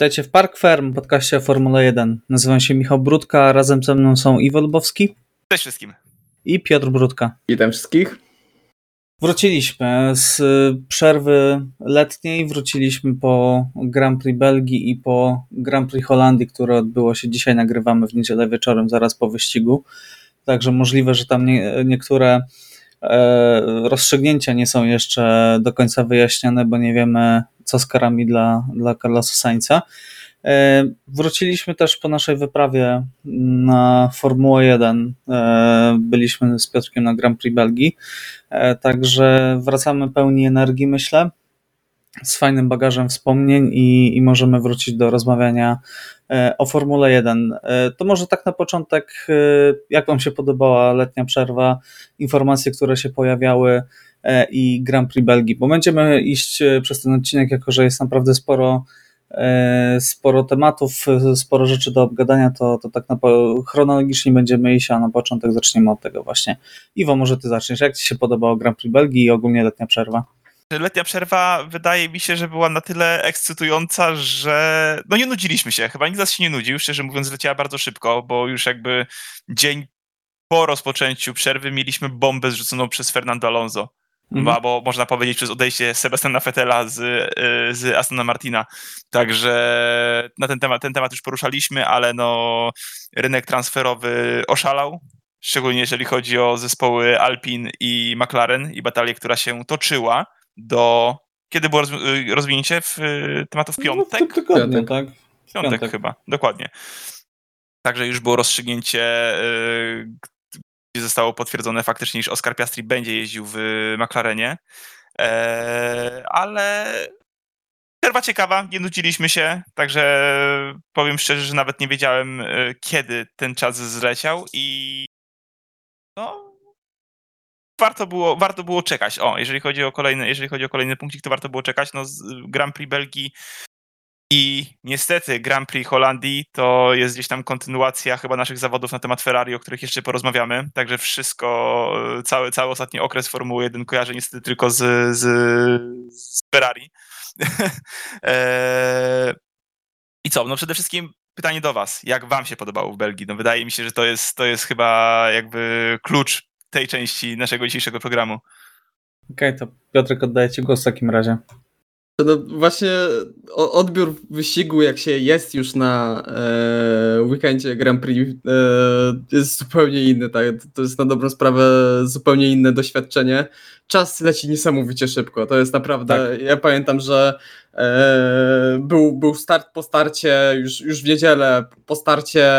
Witajcie w Park Ferm, podcaście o Formule 1. Nazywam się Michał Brudka, razem ze mną są Iwo Lubowski. Cześć wszystkim. I Piotr Brudka. Witam wszystkich. Wróciliśmy z przerwy letniej, wróciliśmy po Grand Prix Belgii i po Grand Prix Holandii, które odbyło się dzisiaj, nagrywamy w niedzielę wieczorem, zaraz po wyścigu. Także możliwe, że tam nie, niektóre e, rozstrzygnięcia nie są jeszcze do końca wyjaśnione, bo nie wiemy, co z karami dla, dla Carlosa Sainza. E, wróciliśmy też po naszej wyprawie na Formułę 1. E, byliśmy z Piotrkiem na Grand Prix Belgii, e, także wracamy pełni energii, myślę, z fajnym bagażem wspomnień i, i możemy wrócić do rozmawiania o Formule 1. To może tak na początek, jak Wam się podobała letnia przerwa, informacje, które się pojawiały i Grand Prix Belgii, bo będziemy iść przez ten odcinek, jako że jest naprawdę sporo E, sporo tematów, sporo rzeczy do obgadania, to, to tak na, chronologicznie będziemy iść, a na początek zaczniemy od tego właśnie. Iwo, może ty zaczniesz. Jak ci się podobało Grand Prix Belgii i ogólnie letnia przerwa? Letnia przerwa wydaje mi się, że była na tyle ekscytująca, że no nie nudziliśmy się. Chyba nikt z nas się nie nudził. Szczerze mówiąc, leciała bardzo szybko, bo już jakby dzień po rozpoczęciu przerwy mieliśmy bombę zrzuconą przez Fernando Alonso mhm. albo można powiedzieć przez odejście Sebastiana Fetela z, y, z Astona Martina. Także na ten temat, ten temat już poruszaliśmy, ale no rynek transferowy oszalał, szczególnie jeżeli chodzi o zespoły Alpin i McLaren i batalię, która się toczyła do... Kiedy było y, rozwinięcie w y, tematów no, piątek? No, tygodnie, tak? Piątek, piątek chyba, dokładnie. Także już było rozstrzygnięcie, zostało potwierdzone faktycznie, iż Oscar Piastri będzie jeździł w McLarenie, e, ale przerwa ciekawa, nie nudziliśmy się, także powiem szczerze, że nawet nie wiedziałem, e, kiedy ten czas zleciał i no, warto było, warto było czekać. O, jeżeli chodzi o kolejny, jeżeli chodzi o kolejny punkcik, to warto było czekać. No, Grand Prix Belgii i niestety Grand Prix Holandii to jest gdzieś tam kontynuacja chyba naszych zawodów na temat Ferrari, o których jeszcze porozmawiamy. Także wszystko, cały, cały ostatni okres Formuły 1 kojarzę niestety tylko z, z, z Ferrari. E, I co? No przede wszystkim pytanie do was. Jak wam się podobało w Belgii? No wydaje mi się, że to jest, to jest chyba jakby klucz tej części naszego dzisiejszego programu. Okej, okay, to Piotrek oddaję ci głos w takim razie. No właśnie odbiór wyścigu, jak się jest już na e, weekendzie Grand Prix, e, jest zupełnie inny. Tak? To jest na dobrą sprawę zupełnie inne doświadczenie. Czas leci niesamowicie szybko. To jest naprawdę. Tak. Ja pamiętam, że e, był, był start po starcie, już, już w niedzielę po starcie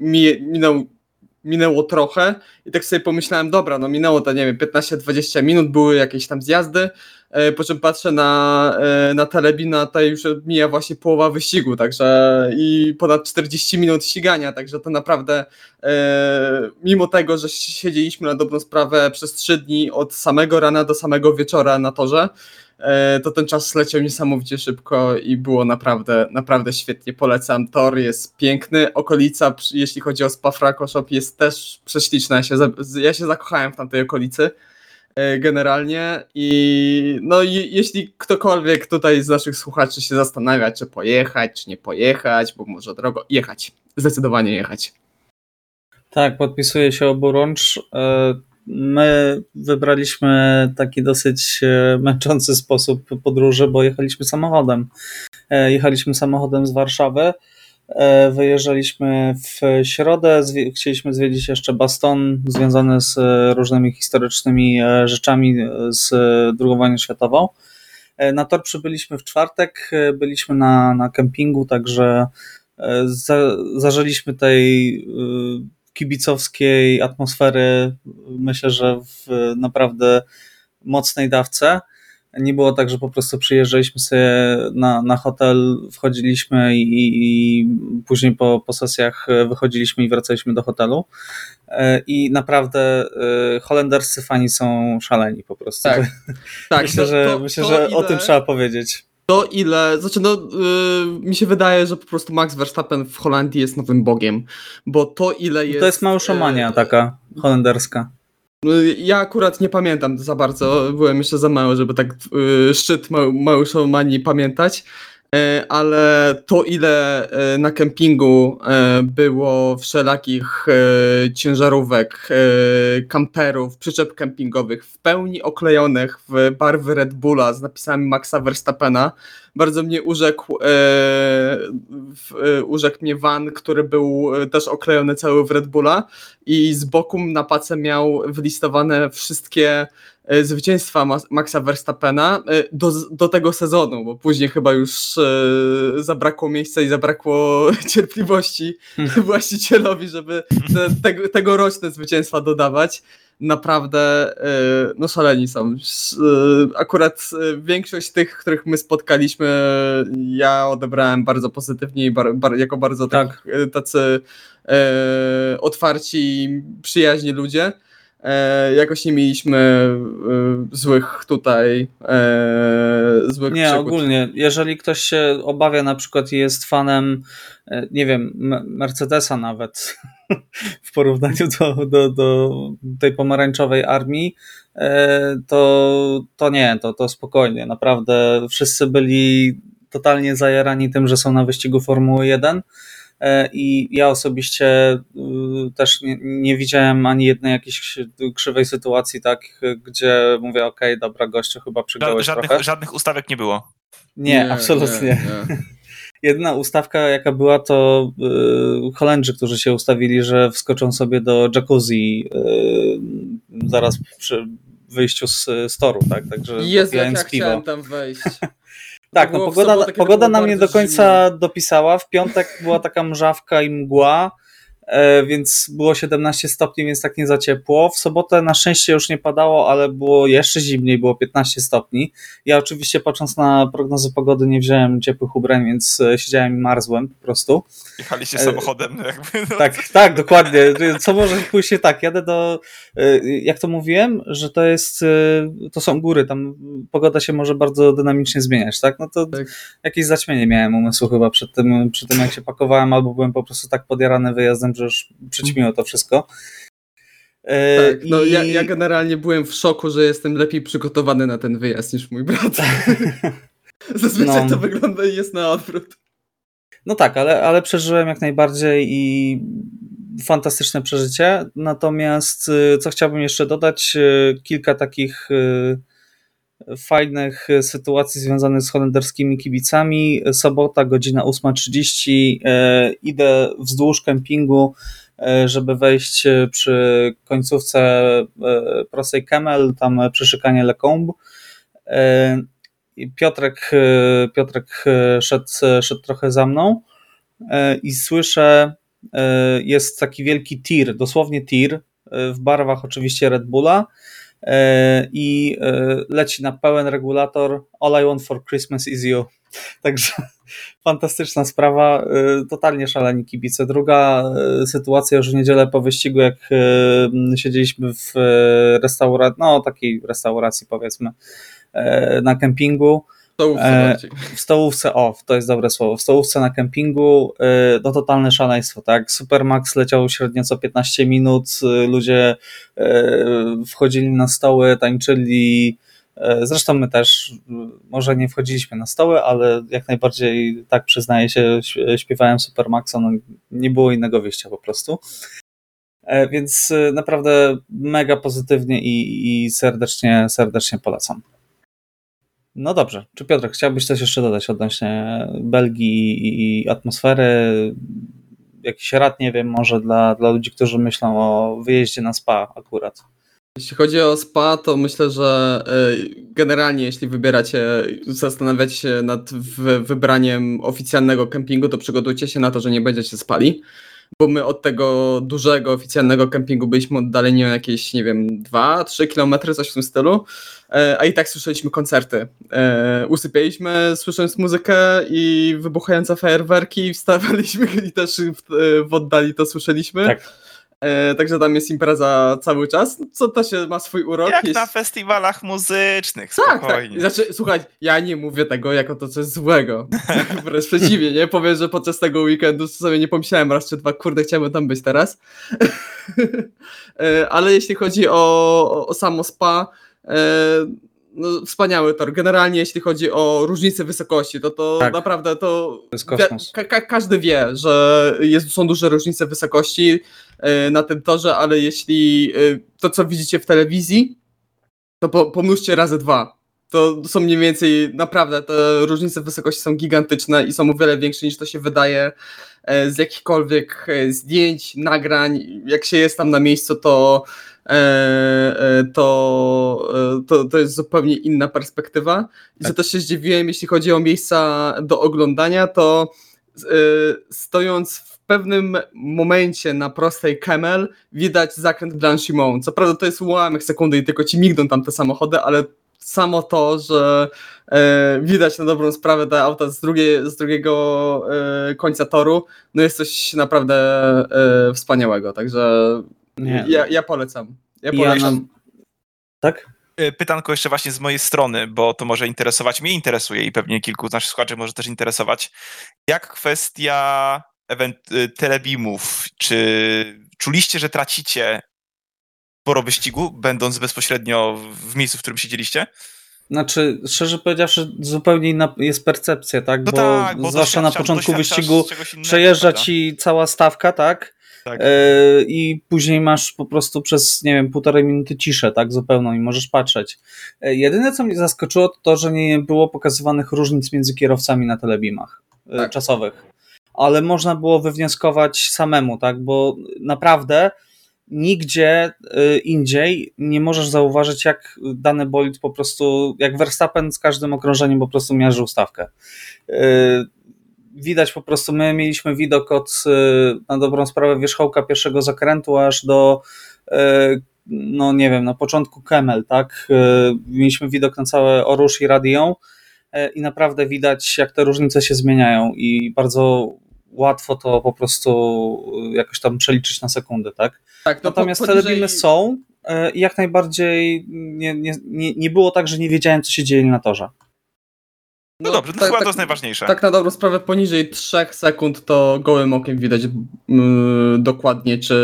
mi, minął minęło trochę i tak sobie pomyślałem, dobra, no minęło to, nie wiem, 15-20 minut, były jakieś tam zjazdy, po czym patrzę na, e, na telebina, tutaj już mija właśnie połowa wyścigu, także i ponad 40 minut ścigania, także to naprawdę e, mimo tego, że siedzieliśmy na dobrą sprawę przez 3 dni od samego rana do samego wieczora na torze, E, to ten czas leciał niesamowicie szybko i było naprawdę, naprawdę świetnie. Polecam. Tor jest piękny, okolica, jeśli chodzi o Spa Shop, jest też prześliczna. Ja się, ja się zakochałem w tamtej okolicy e, generalnie i no jeśli ktokolwiek tutaj z naszych słuchaczy się zastanawia, czy pojechać, czy nie pojechać, bo może drogo, jechać, zdecydowanie jechać. Tak, podpisuję się oburącz. E, My wybraliśmy taki dosyć e, męczący sposób podróży, bo jechaliśmy samochodem. E, jechaliśmy samochodem z Warszawy. E, wyjeżdżaliśmy w środę, chcieliśmy zwiedzić jeszcze Baston związany z różnymi historycznymi rzeczami z II wojną światową. Na tor przybyliśmy w czwartek, byliśmy na, na kempingu, także za, zażyliśmy tej kibicowskiej atmosfery, myślę, że w naprawdę mocnej dawce. Nie było tak, że po prostu przyjeżdżaliśmy sobie na, na hotel, wchodziliśmy i, i później po, po sesjach wychodziliśmy i wracaliśmy do hotelu. I naprawdę y, holenderscy fani są szaleni po prostu. Tak, tak myślę, to, że, to, myślę, to że ile... o tym trzeba powiedzieć. To ile, znaczy no, yy, mi się wydaje, że po prostu Max Verstappen w Holandii jest nowym bogiem, bo to ile jest... To jest małżomania yy, taka holenderska. Y, ja akurat nie pamiętam za bardzo, byłem jeszcze za mały, żeby tak yy, szczyt mał, małżomanii pamiętać, ale to ile e, na kempingu e, było wszelakich ciężarówek, kamperów, przyczep kempingowych w pełni oklejonych w barwy Red Bulla z napisami Maxa Verstappena, bardzo mnie urzekł, urzekł mnie van, który był też oklejony cały w Red Bulla i z boku na pace miał wylistowane wszystkie E, zwycięstwa Maxa Verstappena e, do, do tego sezonu, bo później chyba już e, zabrakło miejsca i zabrakło cierpliwości hmm. właścicielowi, żeby te, te, tegoroczne zwycięstwa dodawać. Naprawdę no szaleni są. Akurat większość tych, których my spotkaliśmy, ja odebrałem bardzo pozytywnie i bar, bar, jako bardzo tak. tacy e, otwarci, przyjaźni ludzie e, jakoś nie mieliśmy e, złych tutaj e, złych Nie, przygód. ogólnie, jeżeli ktoś się obawia na przykład i jest fanem, e, nie wiem, Mercedesa nawet w porównaniu do, do, do tej pomarańczowej armii, e, to, to nie, to, to spokojnie, naprawdę wszyscy byli totalnie zajarani tym, że są na wyścigu Formuły 1 E, i ja osobiście y, też nie, nie, widziałem ani jednej jakiejś krzywej sytuacji, tak, gdzie mówię, ok, dobra, gościu, chyba przegrałeś żadnych, trochę. Żadnych ustawek nie było. Nie, nie absolutnie. Nie, nie. Jedyna ustawka, jaka była, to y, Holendrzy, którzy się ustawili, że wskoczą sobie do jacuzzi y, zaraz przy wyjściu z, z toru, tak? Także Jezu, jak ja piwo. chciałem tam wejść. Tak, no pogoda, pogoda nam nie do końca dopisała. W piątek była taka mrzawka i mgła. E, więc było 17 stopni, więc tak nie za ciepło. W sobotę na szczęście już nie padało, ale było jeszcze zimniej, było 15 stopni. Ja oczywiście patrząc na prognozy pogody nie wziąłem ciepłych ubrań, więc e, siedziałem i marzłem po prostu. Jechaliście samochodem. Jakby, no. Tak, tak, dokładnie. Co może pójść się tak, jadę do, e, jak to mówiłem, że to jest, to są góry, tam pogoda się może bardzo dynamicznie zmieniać, tak? No to tak. jakieś zaćmienie miałem umysłu chyba przed tym, przy tym jak się pakowałem, albo byłem po prostu tak podjarany wyjazdem, że już przyćmiło to wszystko. E, tak, no I... ja, ja, generalnie byłem w szoku, że jestem lepiej przygotowany na ten wyjazd niż mój brat. Zazwyczaj no. to wygląda i jest na odwrót. No tak, ale, ale przeżyłem jak najbardziej i fantastyczne przeżycie. Natomiast y, co chciałbym jeszcze dodać, y, kilka takich y, fajnych sytuacji związanych z holenderskimi kibicami. Sobota, godzina 8.30. E, idę wzdłuż kempingu, e, żeby wejść przy końcówce e, prostej Kemel, tam przy szykanie Lecombe. Piotrek, Piotrek szedł, szedł trochę za mną i słyszę, jest taki wielki tir, dosłownie tir, w barwach oczywiście Red Bulla E, i e, leci na pełen regulator All I Want for Christmas is You. Także fantastyczna sprawa, e, totalnie szaleni kibice. Druga sytuacja już w niedzielę po wyścigu, jak siedzieliśmy w restauracji, no takiej restauracji powiedzmy, na kempingu stołówce e, w stołówce, o, to jest dobre słowo, w stołówce na kempingu, e, no totalne szaleństwo, tak, Supermax leciał średnio co 15 minut, e, ludzie wchodzili na stoły, tańczyli, Zresztą my też, może nie wchodziliśmy na stoły, ale jak najbardziej, tak przyznaję się, śpiewałem Supermaxa, no nie było innego wyjścia po prostu. Więc naprawdę mega pozytywnie i, i serdecznie, serdecznie polecam. No dobrze. Czy Piotr, chciałbyś coś jeszcze dodać odnośnie Belgii i atmosfery? Jakiś rad, nie wiem, może dla, dla ludzi, którzy myślą o wyjeździe na spa akurat? Jeśli chodzi o spa, to myślę, że e, generalnie jeśli wybieracie, zastanawiacie się nad wybraniem oficjalnego kempingu, to przygotujcie się na to, że nie będziecie spali bo my od tego dużego oficjalnego kempingu byliśmy oddaleni o jakieś, nie wiem, 2-3 kilometry, coś w tym stylu, e, a i tak słyszeliśmy koncerty. E, usypialiśmy słysząc muzykę i wybuchające fajerwerki, wstawaliśmy i też w, w oddali to słyszeliśmy. Tak. E, także tam jest impreza cały czas, co też ma swój urok. Jak jest... na festiwalach muzycznych, tak, tak. spokojnie. Tak, Znaczy, słuchaj, ja nie mówię tego jako to coś złego. Wręcz przeciwnie, nie? Powiem, że podczas tego weekendu sobie nie pomyślałem raz czy dwa, kurde, chciałbym tam być teraz. E, ale jeśli chodzi o, o samo spa, e, no, wspaniały tor. Generalnie jeśli chodzi o różnicę wysokości, to to Tak. naprawdę to, To. Ka- ka- każdy wie, że jest, są duże różnice wysokości na tym torze, ale jeśli e, to, co widzicie w telewizji, to po, pomnóżcie razy dwa. To są mniej więcej, naprawdę, te różnice wysokości są gigantyczne i są o wiele większe niż to się wydaje e, z jakichkolwiek e, zdjęć, nagrań. Jak się jest tam na miejscu, to, e, e, to, e, to, to jest zupełnie inna perspektywa. I co też się zdziwiłem, jeśli chodzi o miejsca do oglądania, to e, stojąc w pewnym momencie na prostej Camel widać zakręt Blanchimont. Co prawda to jest ułamek sekundy i tylko ci migną tam te samochody, ale samo to, że e, widać na dobrą sprawę te auta z, drugiej, z drugiego e, końca toru, no jest coś naprawdę e, wspaniałego, także Nie. ja, ja polecam. Ja Ja polecam. nam... Tak? E, Pytanko jeszcze właśnie z mojej strony, bo to może interesować, mnie interesuje i pewnie kilku z naszych słuchaczy może też interesować. Jak kwestia telebimów, czy czuliście, że tracicie sporo wyścigu, będąc bezpośrednio w miejscu, w którym siedzieliście? Znaczy, szczerze powiedziawszy, zupełnie inna jest percepcja, tak? No bo, tak, bo zwłaszcza na początku wyścigu innego, przejeżdża prawda? ci cała stawka, tak? Tak. E, I później masz po prostu przez, nie wiem, półtorej minuty ciszę, tak, zupełną i możesz patrzeć. E, Jedyne, co mnie zaskoczyło, to to, że nie było pokazywanych różnic między kierowcami na telebimach e, Tak. czasowych. Ale można było wywnioskować samemu, tak, bo naprawdę nigdzie e, indziej nie możesz zauważyć, jak dany bolid po prostu, jak Verstappen z każdym okrążeniem po prostu mierzył stawkę. E, Widać po prostu, my mieliśmy widok od, e, na dobrą sprawę, wierzchołka pierwszego zakrętu aż do, no nie wiem, na początku Kemel, tak? Mieliśmy widok na całe Orusz i Radią i naprawdę widać, jak te różnice się zmieniają i bardzo łatwo to po prostu e, jakoś tam przeliczyć na sekundy, tak? Tak, no Natomiast po- poniżej- telebimy są e, i jak najbardziej nie, nie, nie, nie było tak, że nie wiedziałem, co się dzieje na torze. No, dobrze, no tak- chyba tak- to jest najważniejsze. Tak na dobrą sprawę poniżej 3 sekund to gołym okiem widać mm, dokładnie, czy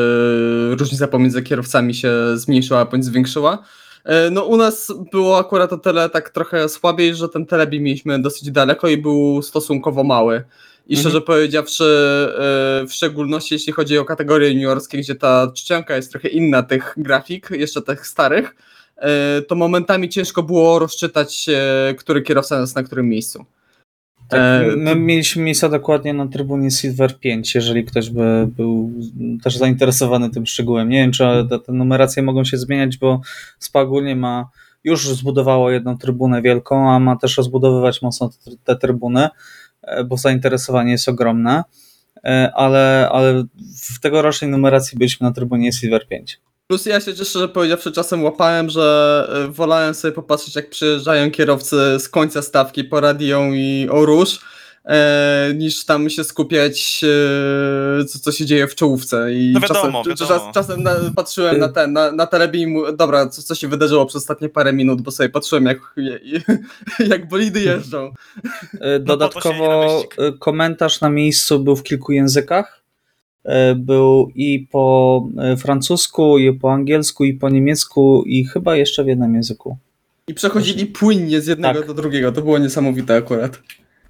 różnica pomiędzy kierowcami się zmniejszyła bądź zwiększyła. E, No u nas było akurat o tyle tak trochę słabiej, że ten telebim mieliśmy dosyć daleko i był stosunkowo mały. I Mhm. szczerze powiedziawszy, e, w szczególności jeśli chodzi o kategorie juniorskie, gdzie ta czcionka jest trochę inna tych grafik, jeszcze tych starych, e, to momentami ciężko było rozczytać, e, który kierowca jest na którym miejscu. Tak, my mieliśmy miejsca dokładnie na trybunie Silver 5, jeżeli ktoś by był też zainteresowany tym szczegółem. Nie wiem, czy te, numeracje mogą się zmieniać, bo SPA ogólnie ma już zbudowało jedną trybunę wielką, a ma też rozbudowywać mocno te, te trybuny, bo zainteresowanie jest ogromne, E, ale, ale w tegorocznej numeracji byliśmy na trybunie Silver 5. Plus ja się szczerze powiedziawszy czasem łapałem, że y, wolałem sobie popatrzeć jak przyjeżdżają kierowcy z końca stawki po radią i o róż, e, niż tam się skupiać e, co, co się dzieje w czołówce. I No wiadomo, czasem, wiadomo. Czas, czasem na, patrzyłem na ten, na, na telebim, mu- dobra, co, co się wydarzyło przez ostatnie parę minut, bo sobie patrzyłem jak, jak bolidy jeżdżą. E, na Dodatkowo e, komentarz na miejscu był w kilku językach. E, Był i po e, francusku, i po angielsku, i po niemiecku, i chyba jeszcze w jednym języku. I przechodzili płynnie z jednego Tak. do drugiego, to było niesamowite akurat.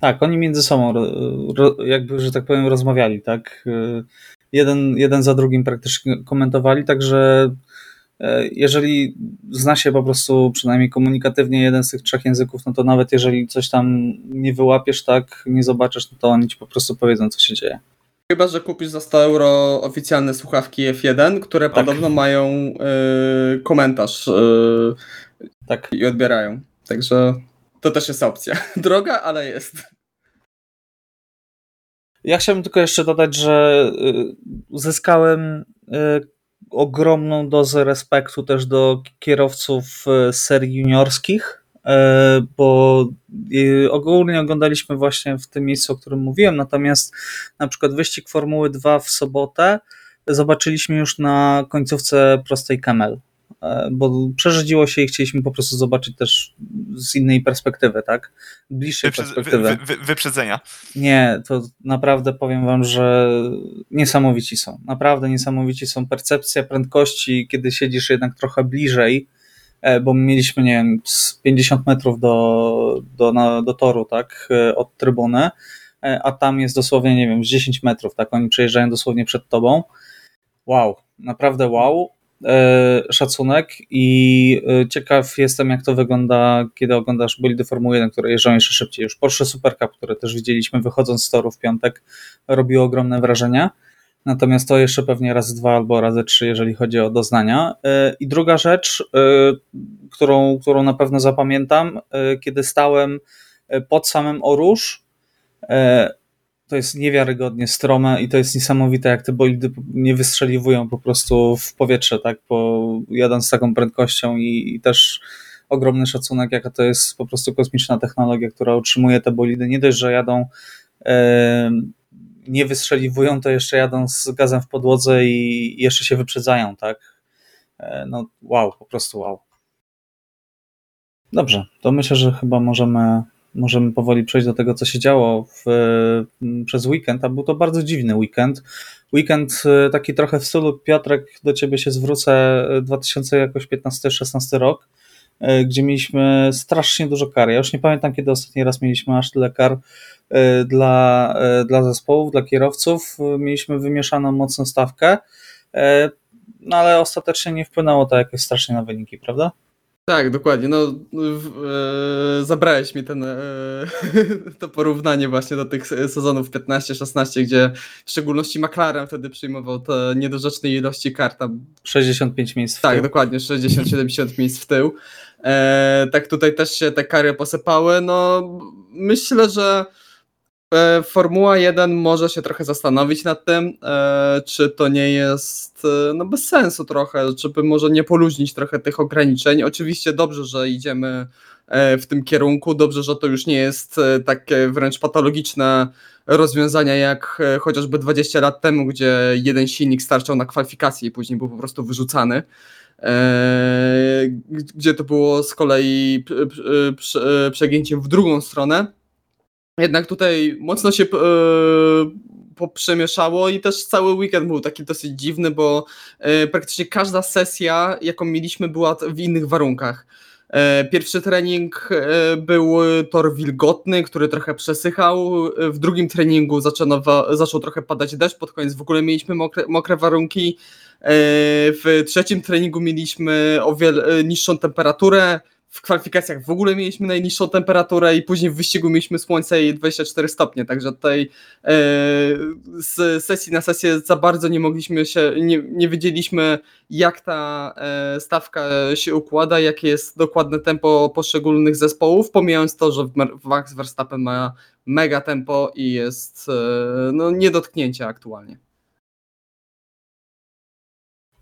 Tak, oni między sobą, ro- jakby, że tak powiem, rozmawiali, tak? E, Jeden, jeden za drugim praktycznie komentowali, także e, jeżeli zna się po prostu przynajmniej komunikatywnie jeden z tych trzech języków, no to nawet jeżeli coś tam nie wyłapiesz, tak, nie zobaczysz, no to oni ci po prostu powiedzą, co się dzieje. Chyba, że kupisz za 100 euro oficjalne słuchawki F1, które Tak. podobno mają y, komentarz y, Tak. i odbierają. Także to też jest opcja. Droga, ale jest. Ja chciałbym tylko jeszcze dodać, że y, uzyskałem y, ogromną dozę respektu też do kierowców y, serii juniorskich, y, bo y, ogólnie oglądaliśmy właśnie w tym miejscu, o którym mówiłem, natomiast na przykład wyścig Formuły 2 w sobotę zobaczyliśmy już na końcówce prostej Camel, y, bo przerzedziło się i chcieliśmy po prostu zobaczyć też z innej perspektywy, tak? Bliższej Wyprzedz- wy, perspektywy. wy, wy, wyprzedzenia. Nie, to naprawdę powiem wam, że niesamowici są. Naprawdę niesamowici są. Percepcja prędkości, kiedy siedzisz jednak trochę bliżej e, bo mieliśmy, nie wiem, z 50 metrów do, do, na, do toru, tak, e, od trybuny, e, a tam jest dosłownie, nie wiem, z 10 metrów, tak, oni przejeżdżają dosłownie przed tobą. Wow, naprawdę wow. Szacunek i ciekaw jestem, jak to wygląda, kiedy oglądasz bolidy Formuły 1, które jeżdżą jeszcze szybciej. Już Porsche Super Cup, które też widzieliśmy wychodząc z toru w piątek, robiło ogromne wrażenie. Natomiast to jeszcze pewnie raz dwa albo razy trzy, jeżeli chodzi o doznania. E, I druga rzecz, e, którą, którą na pewno zapamiętam, e, kiedy stałem pod samym Orusz, to jest niewiarygodnie strome i to jest niesamowite, jak te bolidy nie wystrzeliwują po prostu w powietrze, tak, po, jadąc z taką prędkością i, i też ogromny szacunek, jaka to jest po prostu kosmiczna technologia, która utrzymuje te bolidy. Nie dość, że jadą nie wystrzeliwują, to jeszcze jadą z gazem w podłodze i jeszcze się wyprzedzają, tak? E, no wow, po prostu wow. Dobrze, to myślę, że chyba możemy, możemy powoli przejść do tego, co się działo w, przez weekend, a był to bardzo dziwny weekend. Weekend e, taki trochę w stylu Piotrek, do ciebie się zwrócę, 2015-16 e, rok, gdzie mieliśmy strasznie dużo kar. Ja już nie pamiętam, kiedy ostatni raz mieliśmy aż tyle kar Y, dla, y, dla zespołów, dla kierowców. Mieliśmy wymieszaną mocną stawkę, y, no ale ostatecznie nie wpłynęło to jakoś strasznie na wyniki, prawda? Tak, dokładnie. No, e, zabrałeś mi ten, e, to porównanie właśnie do tych sezonów 15-16, gdzie w szczególności McLaren wtedy przyjmował te niedorzeczne ilości kart. Tam, 65 miejsc w tak, tył. dokładnie, 60-70 miejsc w tył. E, tak tutaj też się te kary posypały. No, myślę, że Formuła 1 może się trochę zastanowić nad tym, e, czy to nie jest e, no bez sensu trochę, żeby może nie poluźnić trochę tych ograniczeń. Oczywiście dobrze, że idziemy w tym kierunku, dobrze, że to już nie jest takie wręcz patologiczne rozwiązania jak chociażby 20 lat temu, gdzie jeden silnik starczał na kwalifikację i później był po prostu wyrzucany. Gdzie to było z kolei przegięciem w drugą stronę jednak tutaj mocno się yy, poprzemieszało i też cały weekend był taki dosyć dziwny, bo yy, praktycznie każda sesja, jaką mieliśmy, była w innych warunkach. Pierwszy trening był tor wilgotny, który trochę przesychał. W drugim treningu zaczęło, zaczął trochę padać deszcz, pod koniec w ogóle mieliśmy mokre, mokre warunki. W trzecim treningu mieliśmy o wiele niższą temperaturę w kwalifikacjach w ogóle mieliśmy najniższą temperaturę i później w wyścigu mieliśmy słońce i 24 stopnie, także tutaj e, z sesji na sesję za bardzo nie mogliśmy się, nie, nie wiedzieliśmy jak ta e, stawka się układa, jakie jest dokładne tempo poszczególnych zespołów, pomijając to, że Max Verstappen ma mega tempo i jest e, no, nie aktualnie.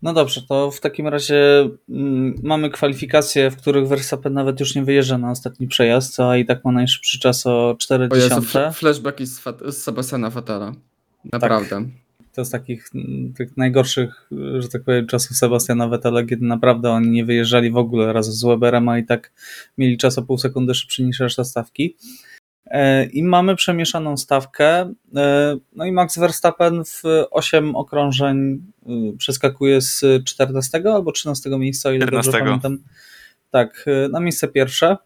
No dobrze, to w takim razie mm, mamy kwalifikacje, w których Verstappen nawet już nie wyjeżdża na ostatni przejazd, a i tak ma najszybszy czas o 40. O Jezu, flashback z, z Sebastiana Vettela. Naprawdę. Tak. To z takich mm, tych najgorszych, że tak powiem, czasów Sebastiana Vettela, kiedy naprawdę oni nie wyjeżdżali w ogóle razem z Weberem, a i tak mieli czas o pół sekundy szybszy niż reszta stawki. E, I mamy przemieszaną stawkę. E, no i Max Verstappen w 8 okrążeń y, przeskakuje z 14 albo 13 miejsca, o ile 14. dobrze pamiętam. Tak, y, na miejsce pierwsze.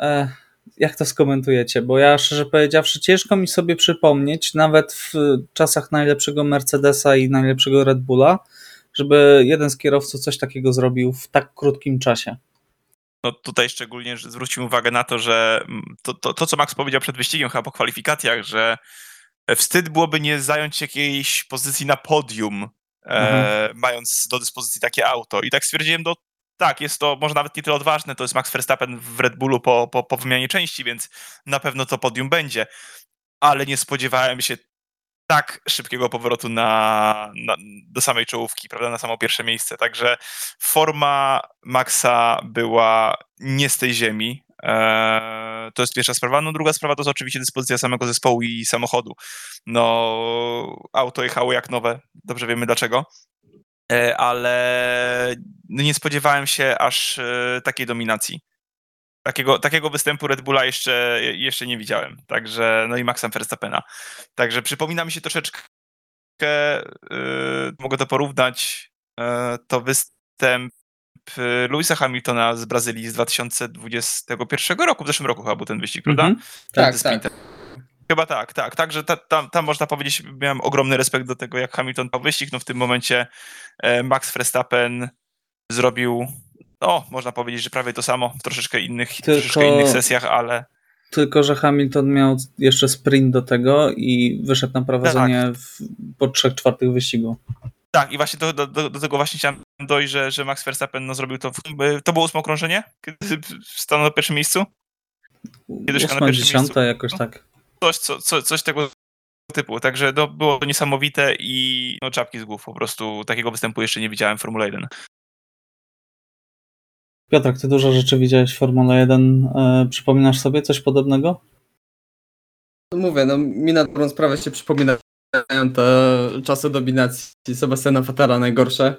E, jak to skomentujecie? Bo ja szczerze powiedziawszy, ciężko mi sobie przypomnieć, nawet w czasach najlepszego Mercedesa i najlepszego Red Bulla, żeby jeden z kierowców coś takiego zrobił w tak krótkim czasie. No tutaj szczególnie że zwróćmy uwagę na to, że mm, to, to, to, co Max powiedział przed wyścigiem, chyba po kwalifikacjach, że wstyd byłoby nie zająć jakiejś pozycji na podium, e, mhm. mając do dyspozycji takie auto. I tak stwierdziłem, no tak, jest to może nawet nie tyle odważne, to jest Max Verstappen w Red Bullu po, po, po wymianie części, więc na pewno to podium będzie. Ale nie spodziewałem się tak szybkiego powrotu na, na, do samej czołówki, prawda, na samo pierwsze miejsce. Także forma Maxa była nie z tej ziemi. Eee, to jest pierwsza sprawa. No druga sprawa to jest oczywiście dyspozycja samego zespołu i samochodu. No auto jechało jak nowe, dobrze wiemy dlaczego. Eee, ale nie spodziewałem się aż e, takiej dominacji. Takiego, takiego występu Red Bulla jeszcze, jeszcze nie widziałem. Także, no i Maxa Verstappena. Także przypomina mi się troszeczkę, yy, mogę to porównać, yy, to występ y, Louisa Hamiltona z Brazylii z 2021 roku, w zeszłym roku chyba był ten wyścig, prawda? Mhm. Tak, tak. Chyba tak, tak. Także ta, tam, tam można powiedzieć, miałem ogromny respekt do tego, jak Hamilton wyścig. No w tym momencie e, Max Verstappen zrobił, no można powiedzieć, że prawie to samo w troszeczkę innych, Tylko- troszeczkę innych sesjach, ale Tylko, że Hamilton miał jeszcze sprint do tego i wyszedł na prowadzenie w, po trzech czwartych wyścigu. tak, i właśnie do, do, do tego właśnie chciałem dojść, że, że Max Verstappen no, zrobił to. W, to było ósme okrążenie, kiedy stanął na pierwszym miejscu? Kiedyś na Ósma, pierwszym dziesiąta, miejscu. jakoś No. tak. Coś, co, co, coś tego typu. Także no, było to niesamowite i no, czapki z głów. Po prostu takiego występu jeszcze nie widziałem w Formule 1. Piotrek, ty dużo rzeczy widziałeś Formule 1. E, przypominasz sobie coś podobnego? Mówię, no mi na dobrą sprawę się przypominają te czasy dominacji Sebastiana Vettela najgorsze,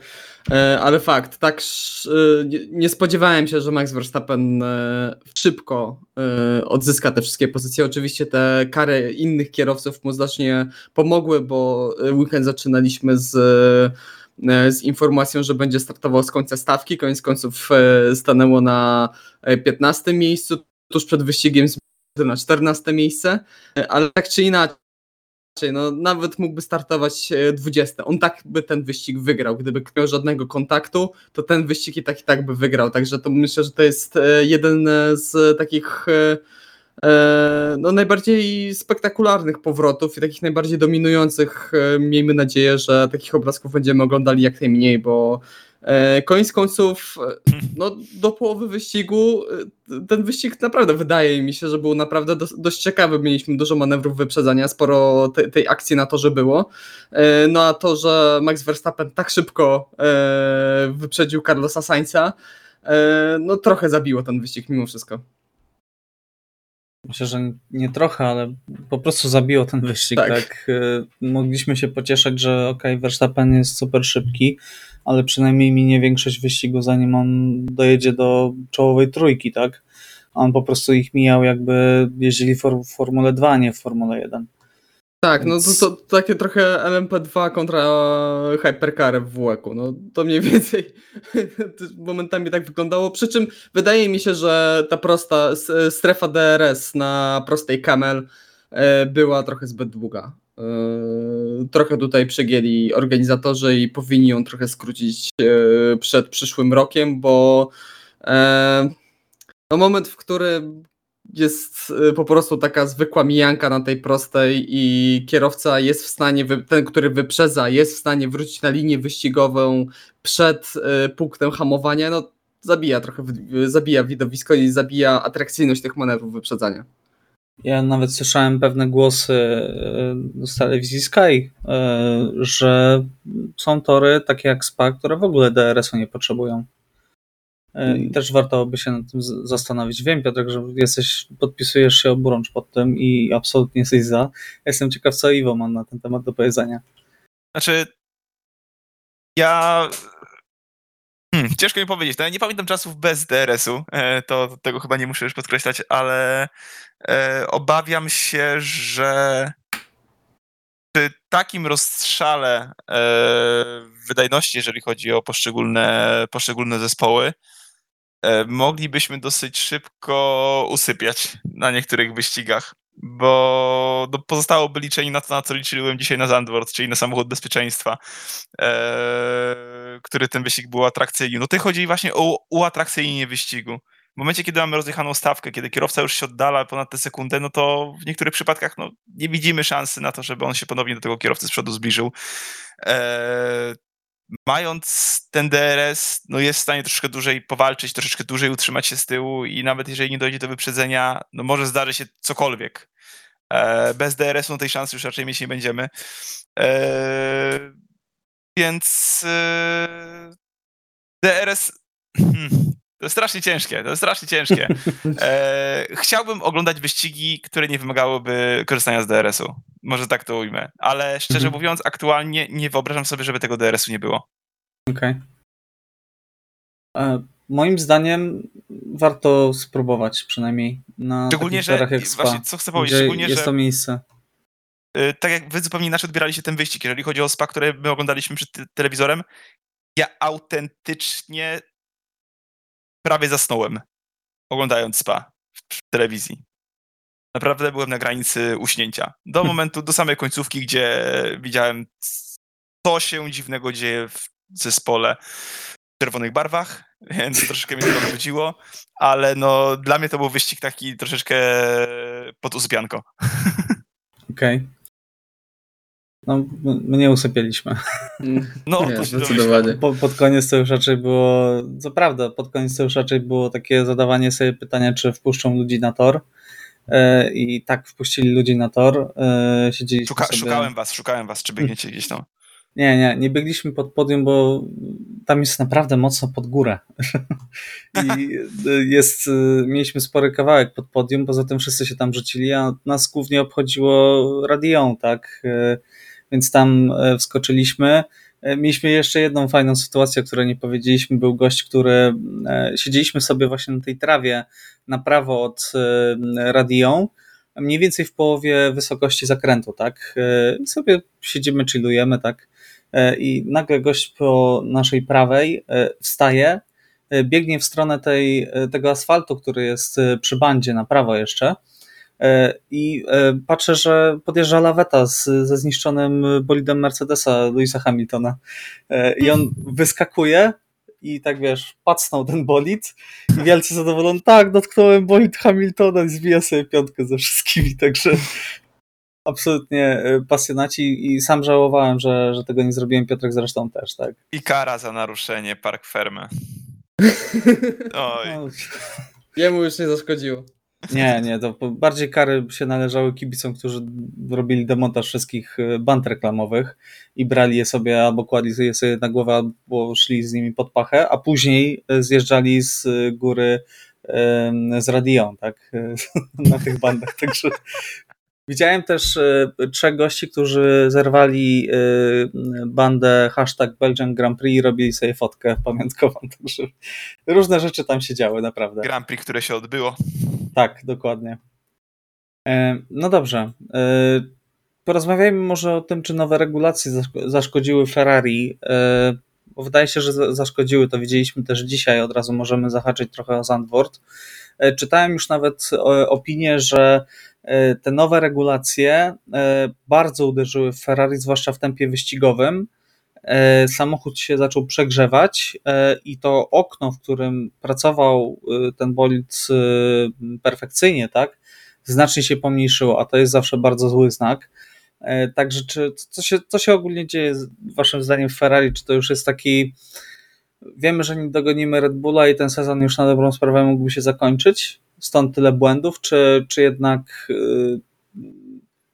E, ale fakt, tak e, nie- spodziewałem się, że Max Verstappen e, szybko e, odzyska te wszystkie pozycje. Oczywiście te kary innych kierowców mu znacznie pomogły, bo e, weekend zaczynaliśmy z z informacją, że będzie startował z końca stawki. Koniec końców e, stanęło na e, 15 miejscu, tuż przed wyścigiem na 14 miejsce, E, ale tak czy inaczej, no nawet mógłby startować e, 20. On tak by ten wyścig wygrał. Gdyby nie miał żadnego kontaktu, to ten wyścig i tak i tak by wygrał. Także to myślę, że to jest e, jeden e, z takich e, e, no, najbardziej spektakularnych powrotów i takich najbardziej dominujących. E, Miejmy nadzieję, że takich obrazków będziemy oglądali jak najmniej, bo e, koniec końców e, no, do połowy wyścigu e, ten wyścig naprawdę wydaje mi się, że był naprawdę dość ciekawy. Mieliśmy dużo manewrów wyprzedzania, sporo te, tej akcji na torze było. E, No a to, że Max Verstappen tak szybko e, wyprzedził Carlosa Sainza, e, no trochę zabiło ten wyścig mimo wszystko. Myślę, że nie trochę, ale po prostu zabiło ten wyścig. Tak. Tak. E, Mogliśmy się pocieszać, że ok, Verstappen jest super szybki, ale przynajmniej minie większość wyścigu, zanim on dojedzie do czołowej trójki, tak? A on po prostu ich mijał, jakby jeździli w for- w Formule 2, a nie w Formule 1. Tak, no to, Więc- to takie trochę LMP2 kontra Hypercar w WEC-u. No to mniej więcej momentami tak wyglądało. Przy czym wydaje mi się, że ta prosta strefa DRS na prostej Camel e, była trochę zbyt długa. E, Trochę tutaj przegięli organizatorzy i powinni ją trochę skrócić e, przed przyszłym rokiem, bo e, no moment, w którym jest y, po prostu taka zwykła mijanka na tej prostej i kierowca jest w stanie, ten, który wyprzedza, jest w stanie wrócić na linię wyścigową przed y, punktem hamowania, no zabija trochę, wi- zabija widowisko i zabija atrakcyjność tych manewrów wyprzedzania. Ja nawet słyszałem pewne głosy z telewizji Sky, że są tory takie jak Spa, które w ogóle DRS-u nie potrzebują. E, I też warto by się nad tym zastanowić. Wiem, Piotrek, że jesteś, podpisujesz się oburącz pod tym i absolutnie jesteś za. Jestem ciekaw, co Iwo ma na ten temat do powiedzenia. Znaczy, ja. Hmm, ciężko mi powiedzieć. No, ja nie pamiętam czasów bez DRS-u. E, to tego chyba nie muszę już podkreślać, ale e, obawiam się, że przy takim rozstrzale e, wydajności, jeżeli chodzi o poszczególne, poszczególne zespoły, e, moglibyśmy dosyć szybko usypiać na niektórych wyścigach, bo no, pozostałoby liczenie na to, na co liczyłem dzisiaj na Zandvoort, czyli na samochód bezpieczeństwa, e, który ten wyścig był atrakcyjny. No tutaj chodzi właśnie o uatrakcyjnienie wyścigu. W momencie, kiedy mamy rozjechaną stawkę, kiedy kierowca już się oddala ponad tę sekundę, no to w niektórych przypadkach no, nie widzimy szansy na to, żeby on się ponownie do tego kierowcy z przodu zbliżył. E, mając ten DRS, no jest w stanie troszeczkę dłużej powalczyć, troszeczkę dłużej utrzymać się z tyłu i nawet jeżeli nie dojdzie do wyprzedzenia, no może zdarzy się cokolwiek. E, bez DRS-u no tej szansy już raczej mieć nie będziemy. E, więc e, DRS hmm, to jest strasznie ciężkie, to jest strasznie ciężkie. E, chciałbym oglądać wyścigi, które nie wymagałyby korzystania z DRS-u. Może tak to ujmę. Ale szczerze Mhm. mówiąc, aktualnie nie wyobrażam sobie, żeby tego DRS-u nie było. Okej. E, Moim zdaniem warto spróbować przynajmniej na Szczególnie, że jak Spa, właśnie co chcę powiedzieć, szczególnie, jest że to miejsce. y, tak jak wy zupełnie inaczej odbieraliście ten wyścig, jeżeli chodzi o SPA, które my oglądaliśmy przed te- telewizorem, ja autentycznie prawie zasnąłem, oglądając spa w telewizji. Naprawdę byłem na granicy uśnięcia. Do momentu, do samej końcówki, gdzie widziałem, co się dziwnego dzieje w zespole w czerwonych barwach, więc troszeczkę mnie to odwróciło, ale no dla mnie to był wyścig taki troszeczkę pod usypianko. Okej. Okay. No, my nie usypialiśmy. No, nie, to zdecydowanie. Po, pod koniec to już raczej było, co prawda, pod koniec to już raczej było takie zadawanie sobie pytania, czy wpuszczą ludzi na tor. E, I tak wpuścili ludzi na tor. E, siedzieliśmy Szuka, sobie... Szukałem was, szukałem was, czy biegniecie gdzieś tam. Nie, nie, nie biegliśmy pod podium, bo tam jest naprawdę mocno pod górę. I jest, mieliśmy spory kawałek pod podium, poza tym wszyscy się tam rzucili, a nas głównie obchodziło radią, tak? Więc tam wskoczyliśmy. Mieliśmy jeszcze jedną fajną sytuację, o której nie powiedzieliśmy. Był gość, który siedzieliśmy sobie właśnie na tej trawie na prawo od radią mniej więcej w połowie wysokości zakrętu, tak? Sobie siedzimy, chillujemy, tak? I nagle gość po naszej prawej wstaje, biegnie w stronę tej, tego asfaltu, który jest przy bandzie na prawo jeszcze. I patrzę, że podjeżdża laweta z, ze zniszczonym bolidem Mercedesa Louisa Hamiltona. I on wyskakuje, i tak wiesz, pacnął ten bolid i wielce zadowolony, tak, dotknąłem bolid Hamiltona i zbija sobie piątkę ze wszystkimi, także absolutnie pasjonaci i sam żałowałem, że, że tego nie zrobiłem, Piotrek zresztą też, tak. I kara za naruszenie park fermy. Oj. Jemu już nie zaszkodziło. Nie, nie, to bardziej kary się należały kibicom, którzy robili demontaż wszystkich band reklamowych i brali je sobie albo kładli je sobie na głowę, albo szli z nimi pod pachę, a później zjeżdżali z góry z radią, tak, na tych bandach, także Widziałem też trzech gości, którzy zerwali bandę hashtag Belgian Grand Prix i robili sobie fotkę pamiątkową, także różne rzeczy tam się działy, naprawdę. Grand Prix, które się odbyło. Tak, dokładnie. E, no dobrze. E, porozmawiajmy może o tym, czy nowe regulacje zaszkodziły Ferrari, e, wydaje się, że zaszkodziły, to widzieliśmy też dzisiaj, od razu możemy zahaczyć trochę o Zandvoort. Czytałem już nawet opinię, że te nowe regulacje bardzo uderzyły w Ferrari, zwłaszcza w tempie wyścigowym. Samochód się zaczął przegrzewać i to okno, w którym pracował ten bolid perfekcyjnie, tak, znacznie się pomniejszyło, a to jest zawsze bardzo zły znak. Także czy, co, się, co się ogólnie dzieje waszym zdaniem w Ferrari? Czy to już jest taki wiemy, że nie dogonimy Red Bulla i ten sezon już na dobrą sprawę mógłby się zakończyć? Stąd tyle błędów, czy, czy jednak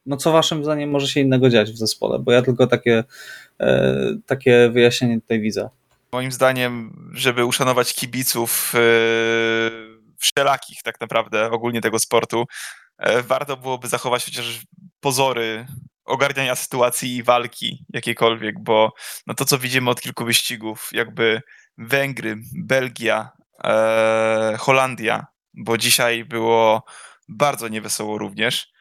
no co waszym zdaniem może się innego dziać w zespole? Bo ja tylko takie, takie wyjaśnienie tutaj widzę. Moim zdaniem, żeby uszanować kibiców wszelakich tak naprawdę ogólnie tego sportu, warto byłoby zachować chociaż pozory ogarniania sytuacji i walki jakiejkolwiek, bo no to, co widzimy od kilku wyścigów, jakby Węgry, Belgia, e, Holandia, bo dzisiaj było bardzo niewesoło również, e,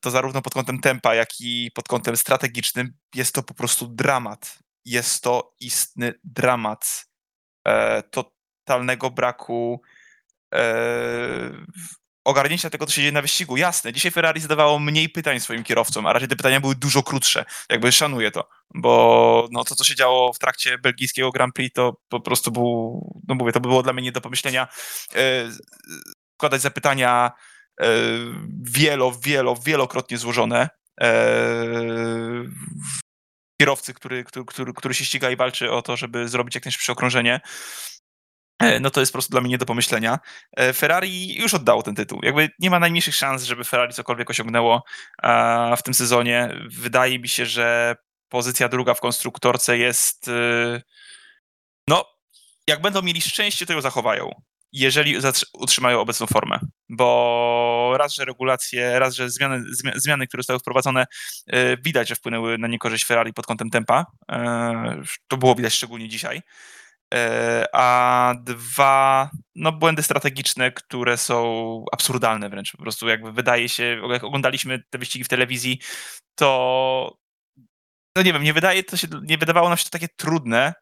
to zarówno pod kątem tempa, jak i pod kątem strategicznym jest to po prostu dramat. Jest to istny dramat e, totalnego braku e, ogarnięcia tego, co się dzieje na wyścigu. Jasne, dzisiaj Ferrari zadawało mniej pytań swoim kierowcom, a raczej te pytania były dużo krótsze. Jakby szanuję to, bo no, to, co się działo w trakcie belgijskiego Grand Prix, to po prostu był, no mówię, to było dla mnie nie do pomyślenia. E, składać zapytania e, wielo, wielo, wielokrotnie złożone. E, kierowcy, który, który, który, który się ściga i walczy o to, żeby zrobić jak najszybsze okrążenie. E, no to jest po prostu dla mnie nie do pomyślenia. E, Ferrari już oddało ten tytuł. Jakby nie ma najmniejszych szans, żeby Ferrari cokolwiek osiągnęło w tym sezonie. Wydaje mi się, że pozycja druga w konstruktorce jest. No, jak będą mieli szczęście, to ją zachowają. Jeżeli utrzymają obecną formę, bo raz, że regulacje, raz, że zmiany, zmiany które zostały wprowadzone, y, widać, że wpłynęły na niekorzyść Ferrari pod kątem tempa. E, to było widać szczególnie dzisiaj. E, a dwa, no błędy strategiczne, które są absurdalne wręcz. Po prostu jakby wydaje się, jak oglądaliśmy te wyścigi w telewizji, to no nie wiem, nie wydaje to się, nie wydawało nam się to takie trudne,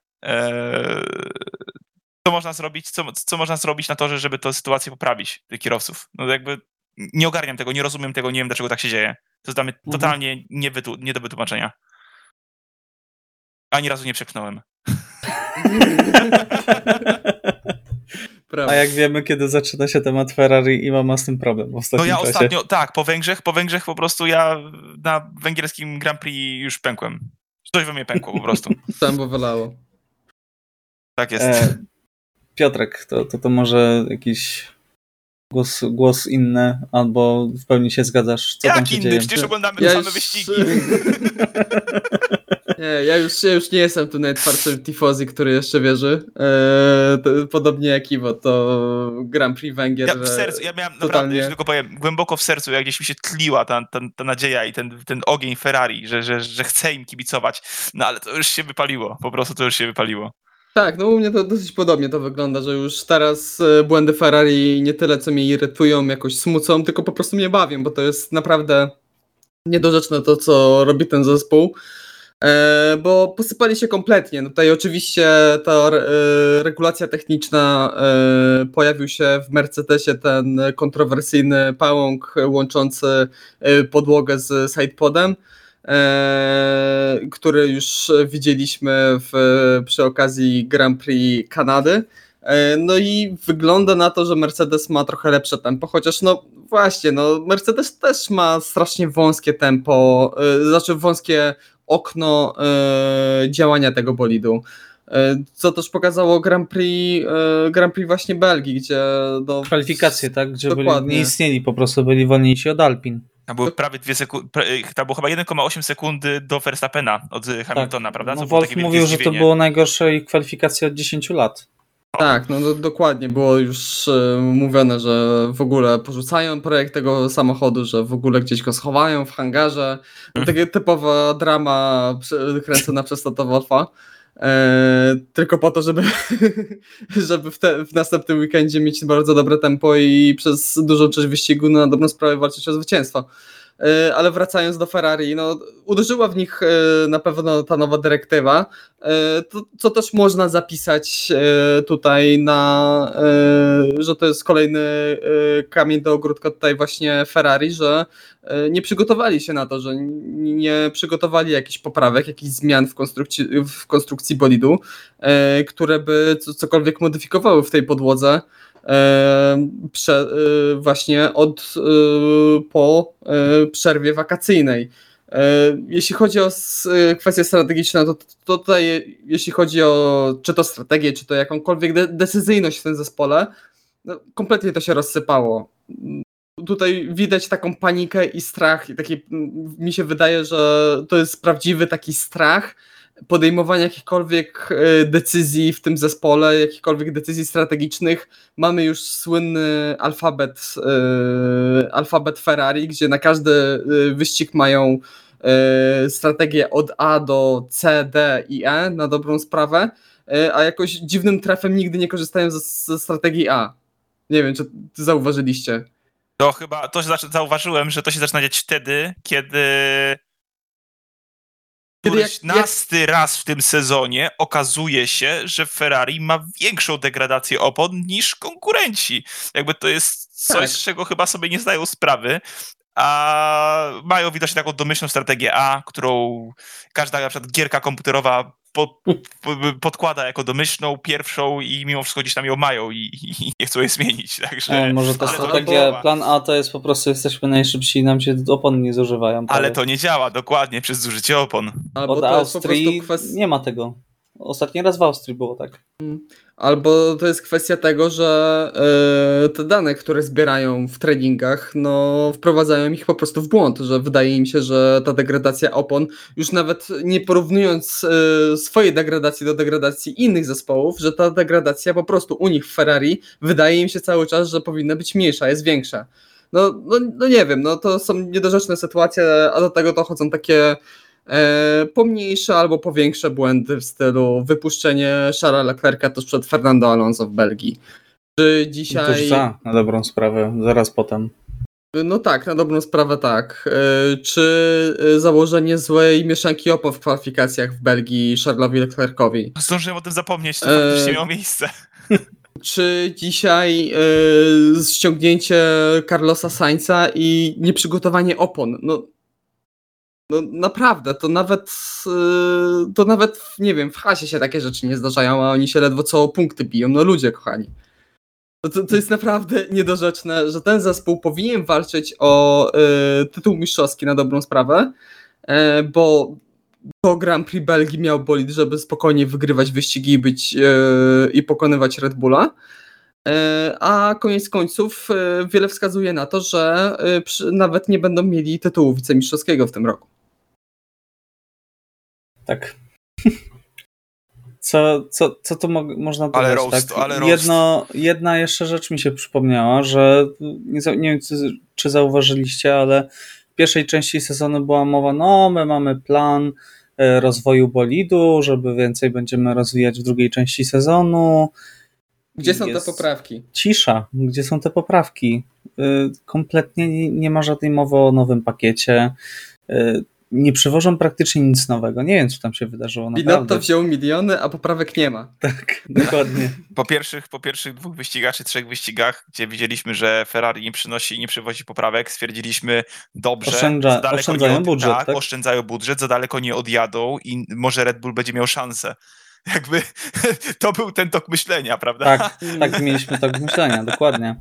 co można zrobić, co, co można zrobić na torze, żeby tę sytuację poprawić tych kierowców. No jakby nie ogarniam tego, nie rozumiem tego, nie wiem dlaczego tak się dzieje. To jest dla mnie totalnie nie, wytu- nie do wytłumaczenia. Ani razu nie przeknąłem. Prawda. A jak wiemy, kiedy zaczyna się temat Ferrari, Ima ma z tym problem w No ostatnim ja czasie. ostatnio, tak, po Węgrzech, po Węgrzech po prostu ja na węgierskim Grand Prix już pękłem. Coś we mnie pękło po prostu. Tam bo wylało. Tak jest. E, Piotrek, to, to, to może jakiś głos, głos inny, albo w pełni się zgadzasz, co tam Jak się inny? dzieje? Przecież oglądamy te Ja same już- wyścigi. Nie, ja już, ja już nie jestem tu najtwardszym tifozi, który jeszcze wierzy. Eee, to, podobnie jak Iwo, to Grand Prix Węgier. Ja w sercu, ja miałem naprawdę, totalnie- jeszcze tylko powiem, głęboko w sercu, jak gdzieś mi się tliła ta, ta, ta nadzieja i ten, ten ogień Ferrari, że, że, że chcę im kibicować. No ale to już się wypaliło, po prostu to już się wypaliło. Tak, no u mnie to dosyć podobnie to wygląda, że już teraz e, błędy Ferrari nie tyle co mnie irytują, jakoś smucą, tylko po prostu mnie bawią, bo to jest naprawdę niedorzeczne to, co robi ten zespół. E, bo posypali się kompletnie. No Tutaj oczywiście ta e, regulacja techniczna e, pojawił się w Mercedesie ten kontrowersyjny pałąk łączący e, podłogę z sidepodem, który już widzieliśmy w, przy okazji Grand Prix Kanady. E, No i wygląda na to, że Mercedes ma trochę lepsze tempo, chociaż no właśnie, no Mercedes też ma strasznie wąskie tempo, e, znaczy wąskie okno e, działania tego bolidu. E, Co też pokazało Grand Prix, e, Grand Prix właśnie Belgii, gdzie no, Kwalifikacje, tak? Gdzie byli, Dokładnie. nie istnieli, po prostu byli wolniejsi od Alpin. Tam były prawie dwie sekundy, tam było chyba 1,8 sekundy do Verstappena od Hamiltona, prawda? No, Co było Wolf mówił, że to było najgorsze ich kwalifikacja od 10 lat. Tak, no do, dokładnie. Było już e, mówione, że w ogóle porzucają projekt tego samochodu, że w ogóle gdzieś go schowają w hangarze. Taka typowa drama kręcona przez Toto Wolfa. E, tylko po to, żeby, żeby w, te, w następnym weekendzie mieć bardzo dobre tempo i przez dużą część wyścigu na dobrą sprawę walczyć o zwycięstwo. E, Ale wracając do Ferrari, no, uderzyła w nich e, na pewno ta nowa dyrektywa, e, to, co też można zapisać tutaj na, że to jest kolejny kamień do ogródka tutaj właśnie Ferrari, że nie przygotowali się na to, że nie przygotowali jakichś poprawek, jakichś zmian w konstrukcji, w konstrukcji bolidu, które by co- cokolwiek modyfikowały w tej podłodze prze, e, właśnie od e, po e, przerwie wakacyjnej. Jeśli chodzi o kwestie strategiczne, to, tutaj, jeśli chodzi o czy to strategię, czy to jakąkolwiek de- decyzyjność w tym zespole, no, kompletnie to się rozsypało. Tutaj widać taką panikę i strach. I taki, mi się wydaje, że to jest prawdziwy taki strach podejmowania jakichkolwiek e, decyzji w tym zespole, jakichkolwiek decyzji strategicznych. Mamy już słynny alfabet, e, alfabet Ferrari, gdzie na każdy e, wyścig mają strategię od A do C, D i E na dobrą sprawę, a jakoś dziwnym trafem nigdy nie korzystają ze, strategii A. Nie wiem, czy zauważyliście. To chyba, to zauważyłem, że to się zaczyna dziać wtedy, kiedy Kiedy jak- któryś nasty raz w tym sezonie okazuje się, że Ferrari ma większą degradację opon niż konkurenci. Jakby to jest coś, Tak. z czego chyba sobie nie zdają sprawy, a mają widocznie taką domyślną strategię A, którą każda na przykład gierka komputerowa po, po, podkłada jako domyślną, pierwszą i mimo wszystko gdzieś tam ją mają i, i nie chcą jej zmienić. Także... E, może ta ale to strategia, plan A to jest po prostu jesteśmy najszybsi i nam się opony nie zużywają. Ale prawie. to nie działa dokładnie przez zużycie opon. Albo Od to jest po Austrii nie ma tego. Ostatni raz w Austrii było tak. Albo to jest kwestia tego, że e, te dane, które zbierają w treningach, no wprowadzają ich po prostu w błąd, że wydaje im się, że ta degradacja opon, już nawet nie porównując e, swojej degradacji do degradacji innych zespołów, że ta degradacja po prostu u nich w Ferrari wydaje im się cały czas, że powinna być mniejsza, jest większa. No, no, no nie wiem, no to są niedorzeczne sytuacje, a do tego dochodzą takie pomniejsze albo powiększe błędy w stylu wypuszczenie Charlesa Leclerca tuż przed Fernando Alonso w Belgii. Czy dzisiaj... Tuż za, na dobrą sprawę, zaraz potem. No tak, na dobrą sprawę tak. E, Czy e, założenie złej mieszanki opon w kwalifikacjach w Belgii Charlesowi Leclercowi? Zdążyłem o tym zapomnieć, to faktycznie miało miejsce. Czy dzisiaj e, ściągnięcie Carlosa Sainza i nieprzygotowanie opon? No, no naprawdę, to nawet e, to nawet, nie wiem, w hasie się takie rzeczy nie zdarzają, a oni się ledwo co punkty biją. No ludzie kochani. To, to, jest naprawdę niedorzeczne, że ten zespół powinien walczyć o e, tytuł mistrzowski na dobrą sprawę, e, bo to Grand Prix Belgii miał bolid, żeby spokojnie wygrywać wyścigi i być e, i pokonywać Red Bulla. E, A koniec końców wiele wskazuje na to, że przy, nawet nie będą mieli tytułu wicemistrzowskiego w tym roku. Tak. Co, co, co tu mo można dodać? Ale roast, tak? ale roast. Jedno, jedna jeszcze rzecz mi się przypomniała, że nie, za- nie wiem, czy, czy zauważyliście, ale w pierwszej części sezonu była mowa, no my mamy plan e, rozwoju bolidu, żeby więcej będziemy rozwijać w drugiej części sezonu. Gdzie są te poprawki? Cisza. Gdzie są te poprawki? Y, Kompletnie nie, nie ma żadnej mowy o nowym pakiecie. Nie przywożą praktycznie nic nowego. Nie wiem, co tam się wydarzyło. Binotto wziął miliony, a poprawek nie ma. Tak, dokładnie. Po pierwszych, po pierwszych dwóch wyścigach czy trzech wyścigach, gdzie widzieliśmy, że Ferrari nie przynosi i nie przywozi poprawek, stwierdziliśmy dobrze, Oszczędza- oszczędzają od, budżet, tak, tak? oszczędzają budżet, za daleko nie odjadą i może Red Bull będzie miał szansę. Jakby to był ten tok myślenia, prawda? Tak, tak mieliśmy tak myślenia, dokładnie.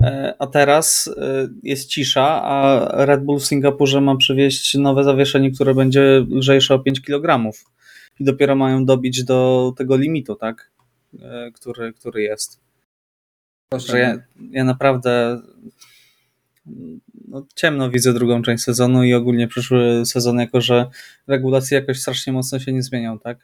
E, A teraz e, jest cisza, a Red Bull w Singapurze ma przywieźć nowe zawieszenie, które będzie lżejsze o 5 kg. I dopiero mają dobić do tego limitu, tak? E, Który, który jest. Że ja, ja naprawdę no, ciemno widzę drugą część sezonu i ogólnie przyszły sezon, jako że regulacje jakoś strasznie mocno się nie zmienią, tak?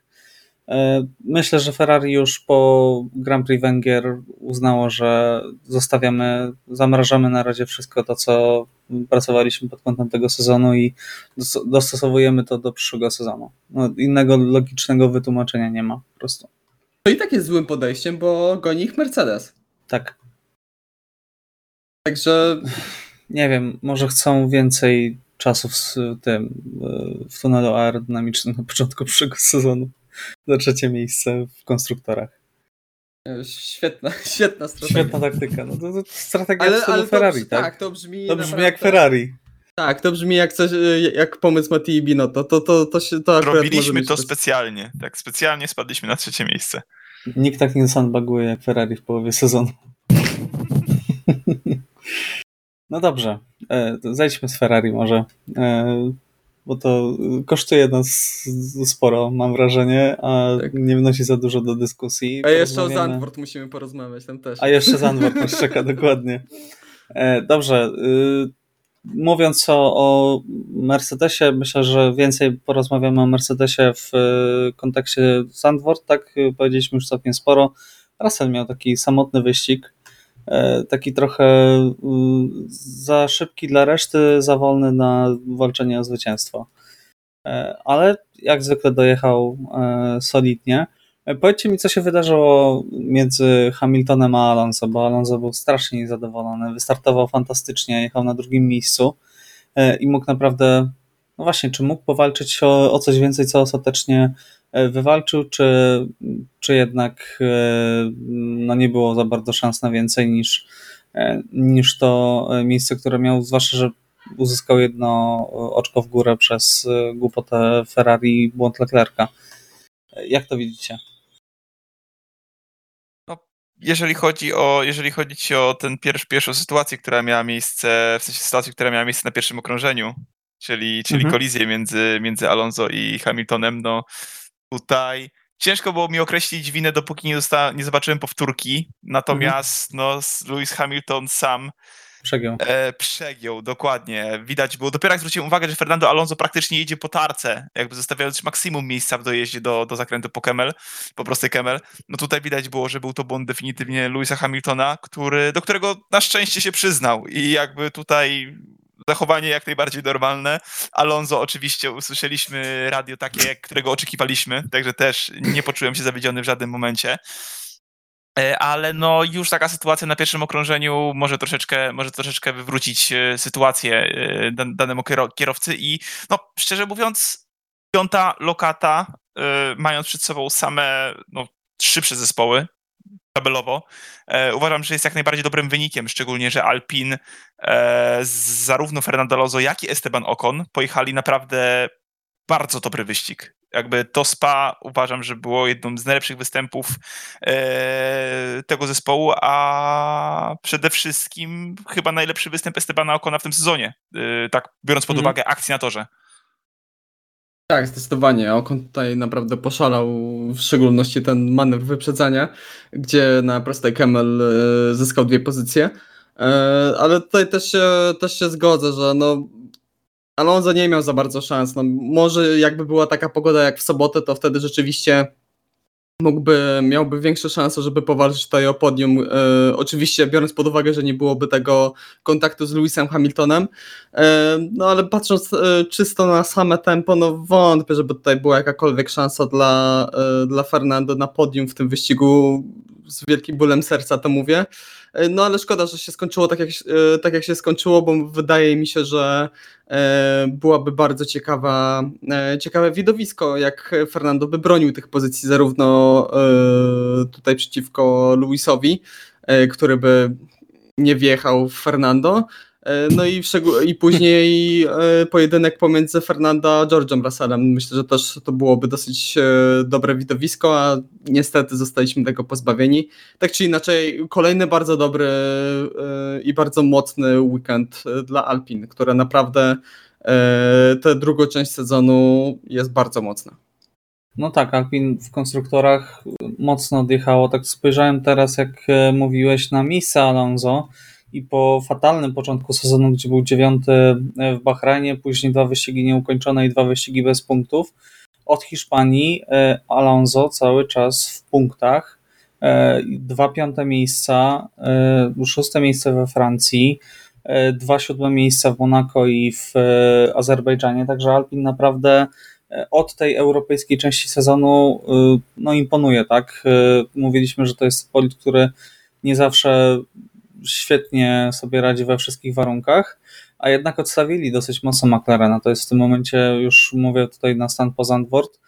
E, Myślę, że Ferrari już po Grand Prix Węgier uznało, że zostawiamy, zamrażamy na razie wszystko to, co pracowaliśmy pod kątem tego sezonu i dos- dostosowujemy to do przyszłego sezonu. No, innego logicznego wytłumaczenia nie ma po prostu. To i tak jest złym podejściem, bo goni ich Mercedes. Tak. Także Nie wiem, może chcą więcej czasu w tym e, w tunelu aerodynamicznym na początku przyszłego sezonu. Za trzecie miejsce w konstruktorach. e, świetna, świetna strategia. Świetna taktyka. No to, to strategia Ale, ale Ferrari, to, tak? tak, to brzmi. To brzmi naprawdę- jak Ferrari. Tak, to brzmi jak coś, e, jak pomysł Mattii Binotto. To, to, to, się, to akurat może Robiliśmy to specjalnie. Tak, specjalnie spadliśmy na trzecie miejsce. Nikt tak nie sandbaguje jak Ferrari w połowie sezonu. No dobrze, e, to zejdźmy z Ferrari może, bo to kosztuje nas sporo, mam wrażenie, a Tak. nie wnosi za dużo do dyskusji. A jeszcze o Zandvoort musimy porozmawiać tam też. A jeszcze Zandvoort nas czeka, dokładnie. E, Dobrze, y, mówiąc o, o Mercedesie, myślę, że więcej porozmawiamy o Mercedesie w y, kontekście Zandvoort, tak y, powiedzieliśmy już całkiem sporo. Russell miał taki samotny wyścig, taki trochę y, za szybki dla reszty, za wolny na walczenie o zwycięstwo. E, Ale jak zwykle dojechał e, solidnie. E, Powiedzcie mi, co się wydarzyło między Hamiltonem a Alonso, bo Alonso był strasznie niezadowolony. Wystartował fantastycznie, jechał na drugim miejscu e, i mógł naprawdę, no właśnie, czy mógł powalczyć o, o coś więcej, co ostatecznie e, wywalczył, czy, czy jednak e, no nie było za bardzo szans na więcej niż, e, niż to miejsce, które miał, zwłaszcza, że uzyskał jedno oczko w górę przez głupotę Ferrari i błąd Leclerca. Jak to widzicie? jeżeli chodzi o, jeżeli chodzi o ten pierwszą sytuację, która miała miejsce, w sensie sytuację, która miała miejsce na pierwszym okrążeniu, czyli, czyli Mhm. kolizję między, między Alonso i Hamiltonem, no tutaj ciężko było mi określić winę, dopóki nie, dosta, nie zobaczyłem powtórki, natomiast no, Lewis Hamilton sam Przegiął. E, przegiął, dokładnie. Widać było. Dopiero jak zwróciłem uwagę, że Fernando Alonso praktycznie jedzie po tarce, jakby zostawiając maksimum miejsca w dojeździe do, do zakrętu po Kemel, po prostej Kemel. No tutaj widać było, że był to błąd definitywnie Louisa Hamiltona, który, do którego na szczęście się przyznał i jakby tutaj zachowanie jak najbardziej normalne. Alonso oczywiście usłyszeliśmy radio takie, którego oczekiwaliśmy, także też nie poczułem się zawiedziony w żadnym momencie. E, ale no już taka sytuacja na pierwszym okrążeniu może troszeczkę, może troszeczkę wywrócić e, sytuację e, danemu kierowcy i no szczerze mówiąc piąta lokata, mając przed sobą same no, szybsze zespoły tabelowo, uważam, że jest jak najbardziej dobrym wynikiem, szczególnie, że Alpin zarówno Fernando Alonso, jak i Esteban Ocon pojechali naprawdę bardzo dobry wyścig jakby to spa uważam, że było jednym z najlepszych występów e, tego zespołu, a przede wszystkim chyba najlepszy występ Estebana Okona w tym sezonie, e, tak biorąc pod mm. uwagę akcję na torze. Tak, zdecydowanie. Okon tutaj naprawdę poszalał, w szczególności ten manewr wyprzedzania, gdzie na prostej Kemel e, zyskał dwie pozycje. E, ale tutaj też się, też się zgodzę, że no, Alonso nie miał za bardzo szans. No, może jakby była taka pogoda jak w sobotę, to wtedy rzeczywiście mógłby, miałby większe szanse, żeby powalczyć tutaj o podium. E, oczywiście biorąc pod uwagę, że nie byłoby tego kontaktu z Lewisem Hamiltonem. E, no ale patrząc e, czysto na same tempo, no wątpię, żeby tutaj była jakakolwiek szansa dla, e, dla Fernando na podium w tym wyścigu. Z wielkim bólem serca to mówię. E, no ale szkoda, że się skończyło tak jak, e, tak jak się skończyło, bo wydaje mi się, że e, byłaby bardzo ciekawa, ciekawe widowisko, jak Fernando by bronił tych pozycji zarówno tutaj przeciwko Luisowi, który by nie wjechał w Fernando, no i, i później e, pojedynek pomiędzy Fernanda a George'em Russellem. Myślę, że też to byłoby dosyć e, dobre widowisko, a niestety zostaliśmy tego pozbawieni. Tak czy inaczej, kolejny bardzo dobry i bardzo mocny weekend dla Alpin, które naprawdę tę drugą część sezonu jest bardzo mocna. No tak, Alpin w konstruktorach mocno odjechało. Tak spojrzałem teraz, jak mówiłeś na Misa Alonso, i po fatalnym początku sezonu, gdzie był dziewiąty w Bahrajnie, później dwa wyścigi nieukończone i dwa wyścigi bez punktów, od Hiszpanii e, Alonso cały czas w punktach, e, dwa piąte miejsca, e, szóste miejsce we Francji, dwa siódme miejsca w Monako i w Azerbejdżanie, także Alpin naprawdę od tej europejskiej części sezonu no imponuje, tak? Mówiliśmy, że to jest bolid, który nie zawsze świetnie sobie radzi we wszystkich warunkach, a jednak odstawili dosyć mocno McLarena. To jest w tym momencie, już mówię tutaj na stan po Zandvoort,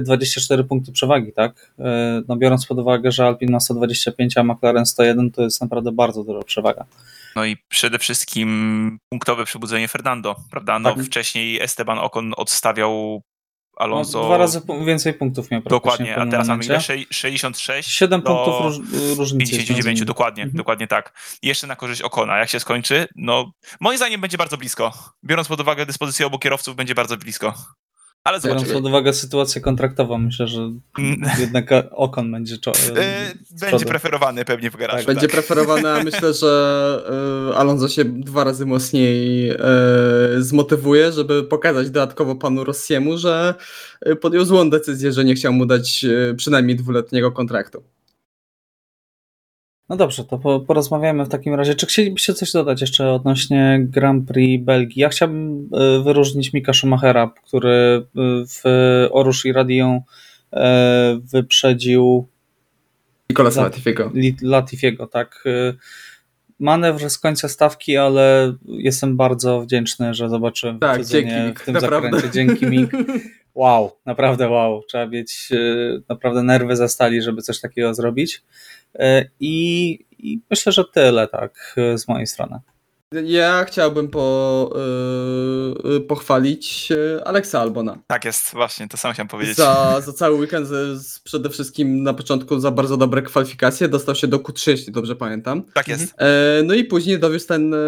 24 punkty przewagi, tak? E, no biorąc pod uwagę, że Alpin ma 125, a McLaren 101, to jest naprawdę bardzo duża przewaga. No i przede wszystkim punktowe przebudzenie Fernando, prawda? No tak. wcześniej Esteban Ocon odstawiał Alonso. No, dwa razy więcej punktów miał. Dokładnie, a teraz mamy ile? 66? 7 punktów róż, różnicy. 59, dokładnie, mhm. dokładnie tak. I jeszcze na korzyść Okona. Jak się skończy, no moim zdaniem będzie bardzo blisko. Biorąc pod uwagę dyspozycję obu kierowców, będzie bardzo blisko. Ale zobaczymy. Biorąc pod uwagę sytuację kontraktową, myślę, że mm. jednak Okon będzie czo- yy, Będzie preferowany pewnie w garażu. Tak, będzie tak. preferowany, a myślę, że y, Alonso się dwa razy mocniej y, zmotywuje, żeby pokazać dodatkowo panu Rossiemu, że y, podjął złą decyzję, że nie chciał mu dać przynajmniej dwuletniego kontraktu. No dobrze, to porozmawiamy w takim razie. Czy chcielibyście coś dodać jeszcze odnośnie Grand Prix Belgii? Ja chciałbym e, wyróżnić Mika Schumachera, który e, w Orusz i Radion e, wyprzedził Nicolas Latifiego. Latifiego, tak. Manewr z końca stawki, ale jestem bardzo wdzięczny, że zobaczyłem tak, wyprzedzenie w tym naprawdę. zakręcie. Dzięki Mik. Wow, naprawdę wow. Trzeba mieć naprawdę nerwy za stali, żeby coś takiego zrobić. E, I, I, myślę, że tyle tak z mojej strony. Ja chciałbym po, yy, pochwalić Aleksa Albona. Tak jest, właśnie, to sam chciałem powiedzieć. Za, za cały weekend, z, przede wszystkim na początku za bardzo dobre kwalifikacje, dostał się do Q3, jeśli dobrze pamiętam. Tak jest. E, no i później dowiózł ten e,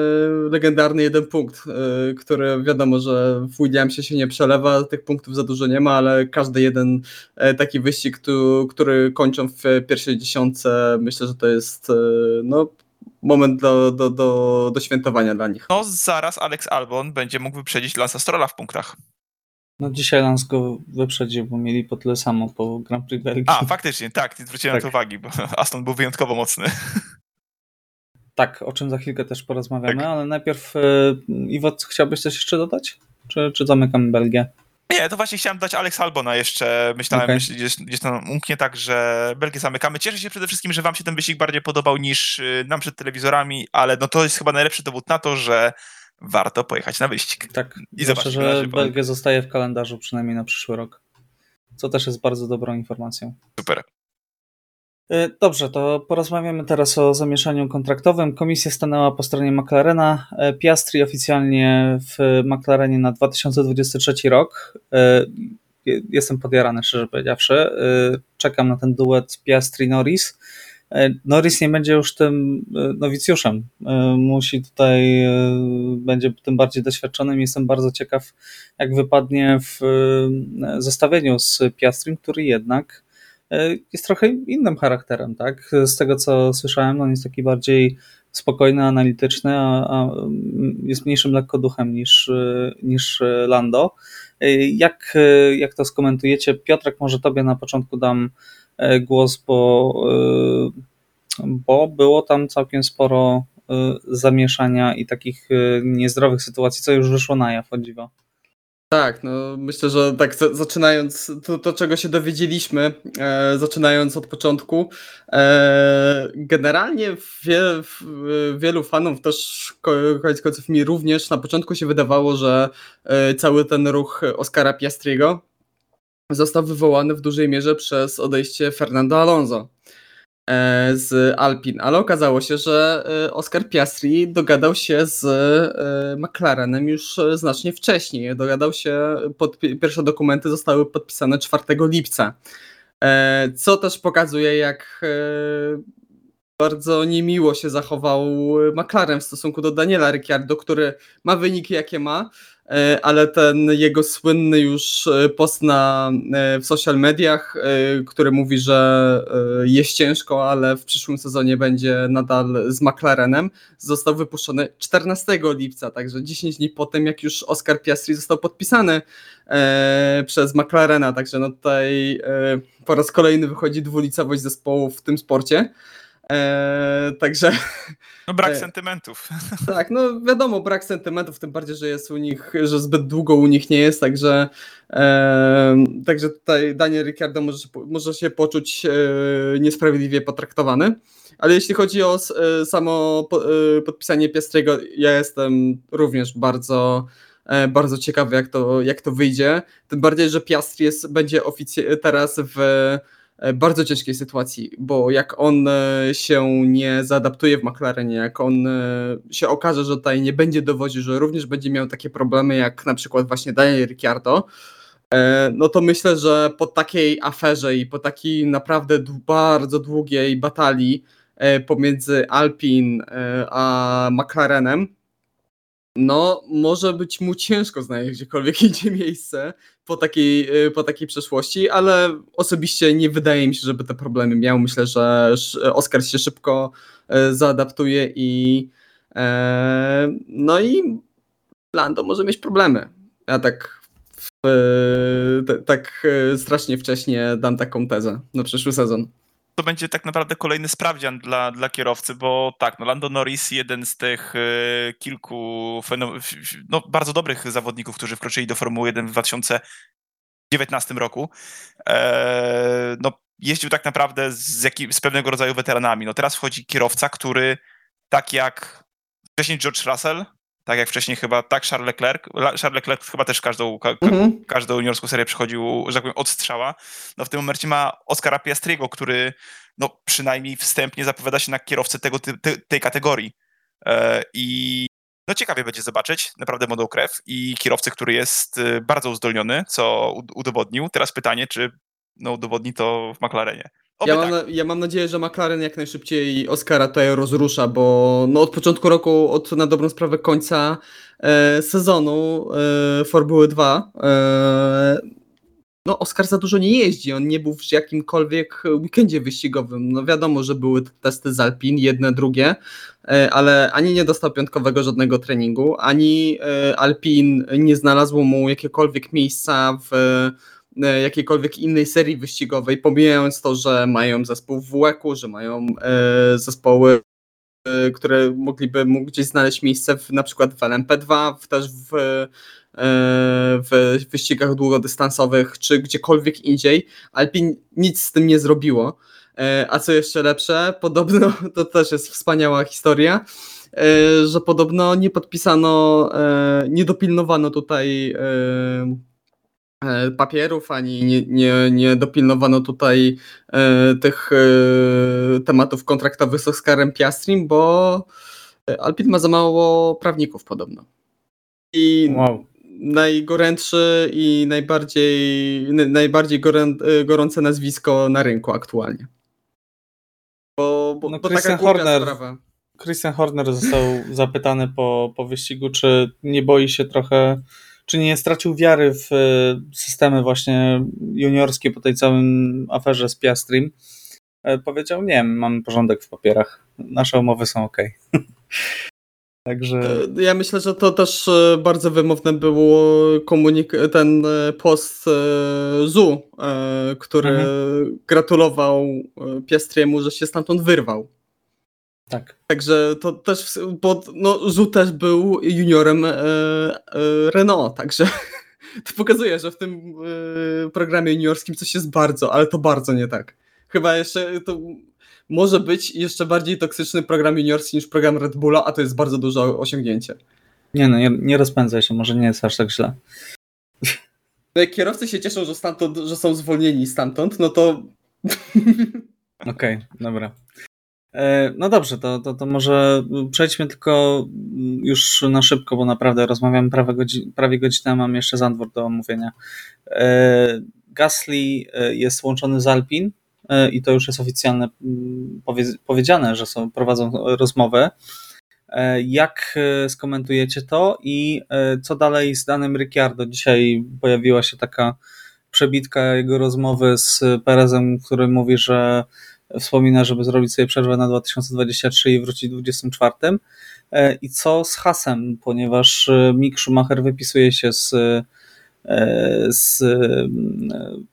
legendarny jeden punkt, e, który wiadomo, że w Williamsie się nie przelewa, tych punktów za dużo nie ma, ale każdy jeden e, taki wyścig, tu, który kończą w pierwszej dziesiątce, myślę, że to jest e, no, moment do, do, do, do świętowania dla nich. No zaraz Alex Albon będzie mógł wyprzedzić Lansa Strolla w punktach. No dzisiaj Lans go wyprzedził, bo mieli po tyle samo po Grand Prix Belgii. A, faktycznie, tak, nie zwróciłem tak. na to uwagi, bo Aston był wyjątkowo mocny. Tak, o czym za chwilkę też porozmawiamy, tak. ale najpierw e, Iwo, chciałbyś coś jeszcze dodać? Czy, czy zamykamy Belgię? Nie, to właśnie chciałem dać Alex Albona jeszcze. Myślałem, że gdzieś, gdzieś tam umknie tak, że Belgię zamykamy. Cieszę się przede wszystkim, że wam się ten wyścig bardziej podobał niż y, nam przed telewizorami, ale no to jest chyba najlepszy dowód na to, że warto pojechać na wyścig. Tak, I na że. Belgia zostaje w kalendarzu przynajmniej na przyszły rok. Co też jest bardzo dobrą informacją. Super. E, Dobrze, to porozmawiamy teraz o zamieszaniu kontraktowym. Komisja stanęła po stronie McLarena. E, Piastri oficjalnie w McLarenie na 2023 rok. E, je- Jestem podjarany, szczerze powiedziawszy. Czekam na ten duet Piastri-Norris. Norris nie będzie już tym nowicjuszem. Musi tutaj, będzie tym bardziej doświadczonym. Jestem bardzo ciekaw, jak wypadnie w zestawieniu z Piastrim, który jednak jest trochę innym charakterem, tak? Z tego co słyszałem, on jest taki bardziej spokojny, analityczny, a, a mm, jest mniejszym lekko duchem niż, e, niż e, Lando. E, Jak, e, jak to skomentujecie? Piotrek, może tobie na początku dam e, głos, bo, e, bo było tam całkiem sporo e, zamieszania i takich e, niezdrowych sytuacji, co już wyszło na jaw, o dziwo. Tak, no myślę, że tak za- zaczynając to, to czego się dowiedzieliśmy, e, zaczynając od początku, e, generalnie wie, w, wielu fanów też ko- koniec końców mi również na początku się wydawało, że e, cały ten ruch Oscara Piastriego został wywołany w dużej mierze przez odejście Fernando Alonso. e, z Alpin, ale okazało się, że e, Oscar Piastri dogadał się z e, McLarenem już e, znacznie wcześniej. Dogadał się, podpi- pierwsze dokumenty zostały podpisane 4 lipca, E, co też pokazuje, jak e, bardzo niemiło się zachował McLaren w stosunku do Daniela Ricciardo, który ma wyniki jakie ma, e, ale ten jego słynny już e, post na, e, w social mediach, e, który mówi, że e, jest ciężko, ale w przyszłym sezonie będzie nadal z McLarenem, został wypuszczony 14 lipca, także 10 dni po tym, jak już Oscar Piastri został podpisany e, przez McLarena, także no tutaj e, po raz kolejny wychodzi dwulicowość zespołu w tym sporcie. E, także No brak E, sentymentów. tak, no wiadomo, brak sentymentów, tym bardziej, że jest u nich, że zbyt długo u nich nie jest, także, e, także tutaj Daniel Ricciardo może, może się poczuć e, niesprawiedliwie potraktowany. Ale jeśli chodzi o e, samo po, podpisanie Piastriego, ja jestem również bardzo, bardzo ciekawy, jak to, jak to wyjdzie. Tym bardziej, że Piastri jest, będzie ofic- teraz w bardzo ciężkiej sytuacji, bo jak on e, się nie zaadaptuje w McLarenie, jak on e, się okaże, że tutaj nie będzie dowodził, że również będzie miał takie problemy jak na przykład właśnie Daniel Ricciardo, e, no to myślę, że po takiej aferze i po takiej naprawdę bardzo długiej batalii e, pomiędzy Alpin e, a McLarenem, no może być mu ciężko znaleźć gdziekolwiek indziej miejsce po takiej, y, po takiej przeszłości, ale osobiście nie wydaje mi się, żeby te problemy miał. Myślę, że Oskar się szybko e, zaadaptuje i e, no i Lando może mieć problemy. Ja tak t- tak strasznie wcześnie dam taką tezę na przyszły sezon. To będzie tak naprawdę kolejny sprawdzian dla, dla kierowcy, bo tak, no Lando Norris, jeden z tych e, kilku no, bardzo dobrych zawodników, którzy wkroczyli do Formuły 1 w 2019 roku, e, no, jeździł tak naprawdę z, jakim, z pewnego rodzaju weteranami. No teraz wchodzi kierowca, który tak jak wcześniej George Russell, tak jak wcześniej chyba, tak Charles Leclerc, Charles Leclerc chyba też każdą, ka, Mhm. każdą juniorską serię przychodził, że tak powiem, od strzała. No w tym momencie ma Oscara Piastriego, który no przynajmniej wstępnie zapowiada się na kierowcę tego, ty, tej kategorii. E, I no ciekawie będzie zobaczyć, naprawdę modą krew i kierowcę, który jest e, bardzo uzdolniony, co ud- udowodnił. Teraz pytanie, czy no, udowodni to w McLarenie. Ja mam, tak. ja mam nadzieję, że McLaren jak najszybciej Oscara tutaj rozrusza, bo no od początku roku, od na dobrą sprawę końca e, sezonu e, Formuły 2, e, no Oscar za dużo nie jeździ, on nie był w jakimkolwiek weekendzie wyścigowym. No wiadomo, że były te testy z Alpin, jedne, drugie, e, ale ani nie dostał piątkowego żadnego treningu, ani e, Alpin nie znalazło mu jakiekolwiek miejsca w jakiejkolwiek innej serii wyścigowej, pomijając to, że mają zespół w WEC-u, że mają e, zespoły, e, które mogliby mu gdzieś znaleźć miejsce w, na przykład w LMP2, w, też w, w wyścigach długodystansowych czy gdziekolwiek indziej. Alpin nic z tym nie zrobiło. A co jeszcze lepsze, podobno to też jest wspaniała historia, że podobno nie podpisano, nie dopilnowano tutaj E, papierów, ani nie, nie, nie dopilnowano tutaj e, tych e, tematów kontraktowych z Oscarem Piastrim, bo Alpin ma za mało prawników podobno. I wow. najgorętszy i najbardziej, najbardziej gorę, gorące nazwisko na rynku aktualnie. Bo, bo, no, bo Christian Horner, sprawa. Christian Horner został zapytany po, po wyścigu, czy nie boi się trochę czy nie stracił wiary w e, systemy właśnie juniorskie po tej całym aferze z Piastrim. E, powiedział, nie, mamy porządek w papierach, nasze umowy są ok. Także... E, ja myślę, że to też bardzo wymowne było komunik- ten post ZU, który mhm. gratulował Piastriemu, że się stamtąd wyrwał. Tak. Także to też, bo no, Zu też był juniorem e, e, Renault, także to pokazuje, że w tym e, programie juniorskim coś jest bardzo, ale to bardzo nie tak. Chyba jeszcze to może być jeszcze bardziej toksyczny program juniorski niż program Red Bulla, a to jest bardzo duże osiągnięcie. Nie no, nie, nie rozpędzaj się, może nie jest aż tak źle. No jak kierowcy się cieszą, że, stamtąd, że są zwolnieni stamtąd, no to... Okej, okay, dobra. E, no dobrze, to, to, to może przejdźmy tylko już na szybko, bo naprawdę rozmawiamy prawie, prawie godzinę, mam jeszcze Zandwór do omówienia. E, Gasly e, jest łączony z Alpin i to już jest oficjalne powiedziane, że są, prowadzą rozmowę. Jak skomentujecie to i co dalej z danym Ricciardo? Dzisiaj pojawiła się taka przebitka jego rozmowy z Perezem, który mówi, że wspomina, żeby zrobić sobie przerwę na 2023 i wrócić w 2024. E, I co z hasem, ponieważ e, Mick Schumacher wypisuje się z, e, z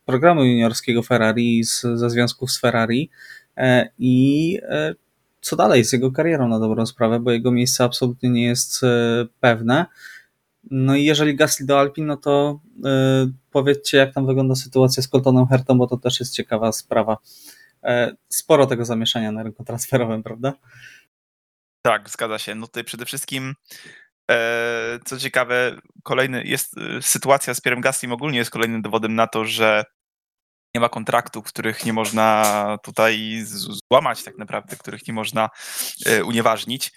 programu juniorskiego Ferrari, z, ze związków z Ferrari i co dalej z jego karierą na dobrą sprawę, bo jego miejsce absolutnie nie jest pewne. No i jeżeli Gasly do Alpin, no to powiedzcie, jak tam wygląda sytuacja z Coltonem Hertą, bo to też jest ciekawa sprawa. E, sporo tego zamieszania na rynku transferowym, prawda? Tak, zgadza się. No tutaj przede wszystkim e, co ciekawe, kolejny jest e, sytuacja z Pierem Gaslim ogólnie jest kolejnym dowodem na to, że nie ma kontraktów, których nie można tutaj złamać tak naprawdę, których nie można unieważnić,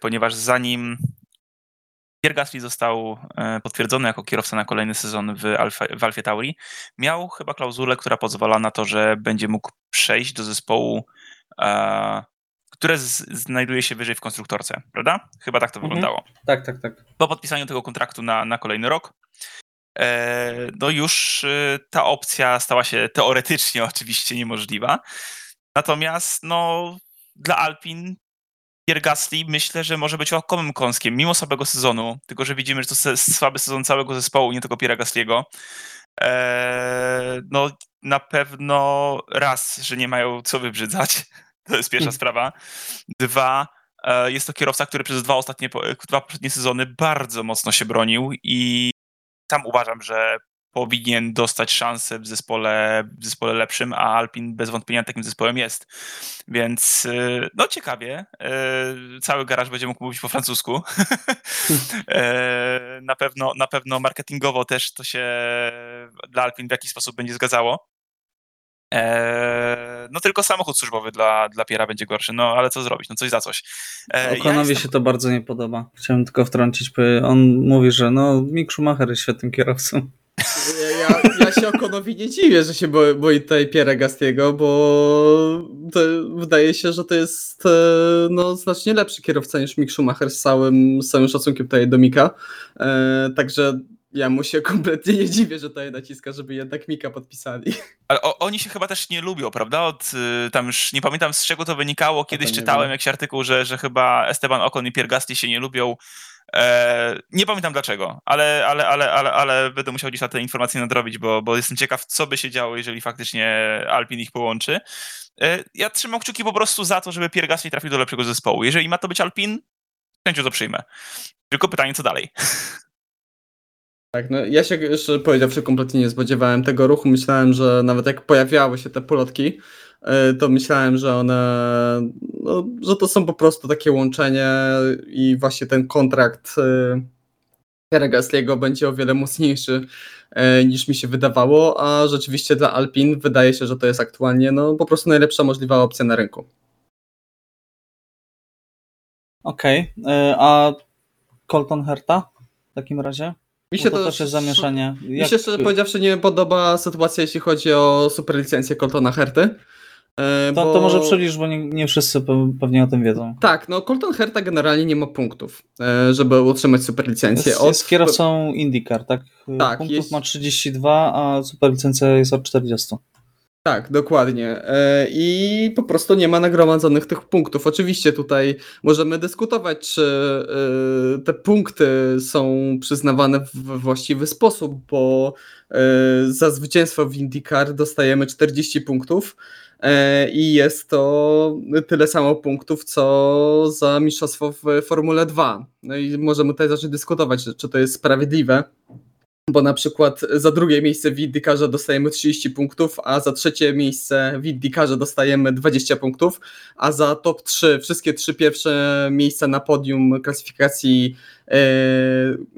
ponieważ zanim Pierre Gasly został e, potwierdzony jako kierowca na kolejny sezon w, Alfa, w Alfie Tauri. Miał chyba klauzulę, która pozwala na to, że będzie mógł przejść do zespołu, e, które z, znajduje się wyżej w konstruktorce, prawda? Chyba tak to mhm. wyglądało. Tak, tak, tak. Po podpisaniu tego kontraktu na, na kolejny rok, e, no już e, ta opcja stała się teoretycznie oczywiście niemożliwa. Natomiast no, dla Alpin Pierre Gasly myślę, że może być łakomym kąskiem, mimo słabego sezonu, tylko że widzimy, że to jest słaby sezon całego zespołu, nie tylko Pierre'a Gasly'ego. Eee, no na pewno raz, że nie mają co wybrzydzać, to jest pierwsza hmm. sprawa. Dwa, e, jest to kierowca, który przez dwa ostatnie, dwa poprzednie sezony bardzo mocno się bronił i tam uważam, że powinien dostać szansę w zespole, w zespole lepszym, a Alpin bez wątpienia takim zespołem jest. Więc y, no ciekawie. Y, cały garaż będzie mógł mówić po francusku. Y, na, pewno, na pewno marketingowo też to się dla Alpin w jakiś sposób będzie zgadzało. No tylko samochód służbowy dla, dla Piera będzie gorszy, no ale co zrobić, no coś za coś. Okonowi ja jestem... się to bardzo nie podoba. Chciałem tylko wtrącić, on mówi, że no Mick Schumacher jest świetnym kierowcą. Ja, ja się Okonowi nie dziwię, że się boi, boi tutaj Pierre Gastiego, bo to wydaje się, że to jest e, no, znacznie lepszy kierowca niż Mick Schumacher z całym, z całym szacunkiem tutaj do Mika. E, także ja mu się kompletnie nie dziwię, że tutaj naciska, żeby jednak Mika podpisali. Ale o, oni się chyba też nie lubią, prawda? Od, y, tam już nie pamiętam z czego to wynikało. Kiedyś czytałem wiem. jakiś artykuł, że, że chyba Esteban Ocon i Pierre Gasly się nie lubią. E, nie pamiętam dlaczego, ale, ale, ale, ale, ale będę musiał gdzieś na te informacje nadrobić, bo, bo jestem ciekaw, co by się działo, jeżeli faktycznie Alpin ich połączy. E, ja trzymam kciuki po prostu za to, żeby Pierre Gasly trafił do lepszego zespołu. Jeżeli ma to być Alpin, chęcią to przyjmę. Tylko pytanie, co dalej? Tak, no ja się jeszcze powiedziawszy kompletnie nie spodziewałem tego ruchu. Myślałem, że nawet jak pojawiały się te plotki, to myślałem, że one, no, że to są po prostu takie łączenie i właśnie ten kontrakt Pierre Gasly'ego będzie o wiele mocniejszy e, niż mi się wydawało, a rzeczywiście dla Alpin wydaje się, że to jest aktualnie no, po prostu najlepsza możliwa opcja na rynku. Okej, okay. a Colton Herta w takim razie? Mi się to, to też jest zamieszanie. Mi się szczerze powiedziawszy nie podoba sytuacja, jeśli chodzi o superlicencję Coltona Herty. E, to, bo... to może przybliż, bo nie, nie, wszyscy pewnie o tym wiedzą. Tak, no Colton Herta generalnie nie ma punktów, e, żeby otrzymać superlicencję. Jest, od... jest kierowcą IndyCar, tak? Tak. Punktów jest... ma 32, a superlicencja jest od 40. Tak, dokładnie. E, I po prostu nie ma nagromadzonych tych punktów. Oczywiście tutaj możemy dyskutować, czy te punkty są przyznawane w właściwy sposób, bo za zwycięstwo w IndyCar dostajemy 40 punktów E, i jest to tyle samo punktów, co za mistrzostwo w Formule 2. No i możemy tutaj zacząć dyskutować, czy to jest sprawiedliwe, bo na przykład za drugie miejsce w Indykarze dostajemy 30 punktów, a za trzecie miejsce w Indykarze dostajemy 20 punktów, a za top 3, wszystkie trzy pierwsze miejsca na podium klasyfikacji e,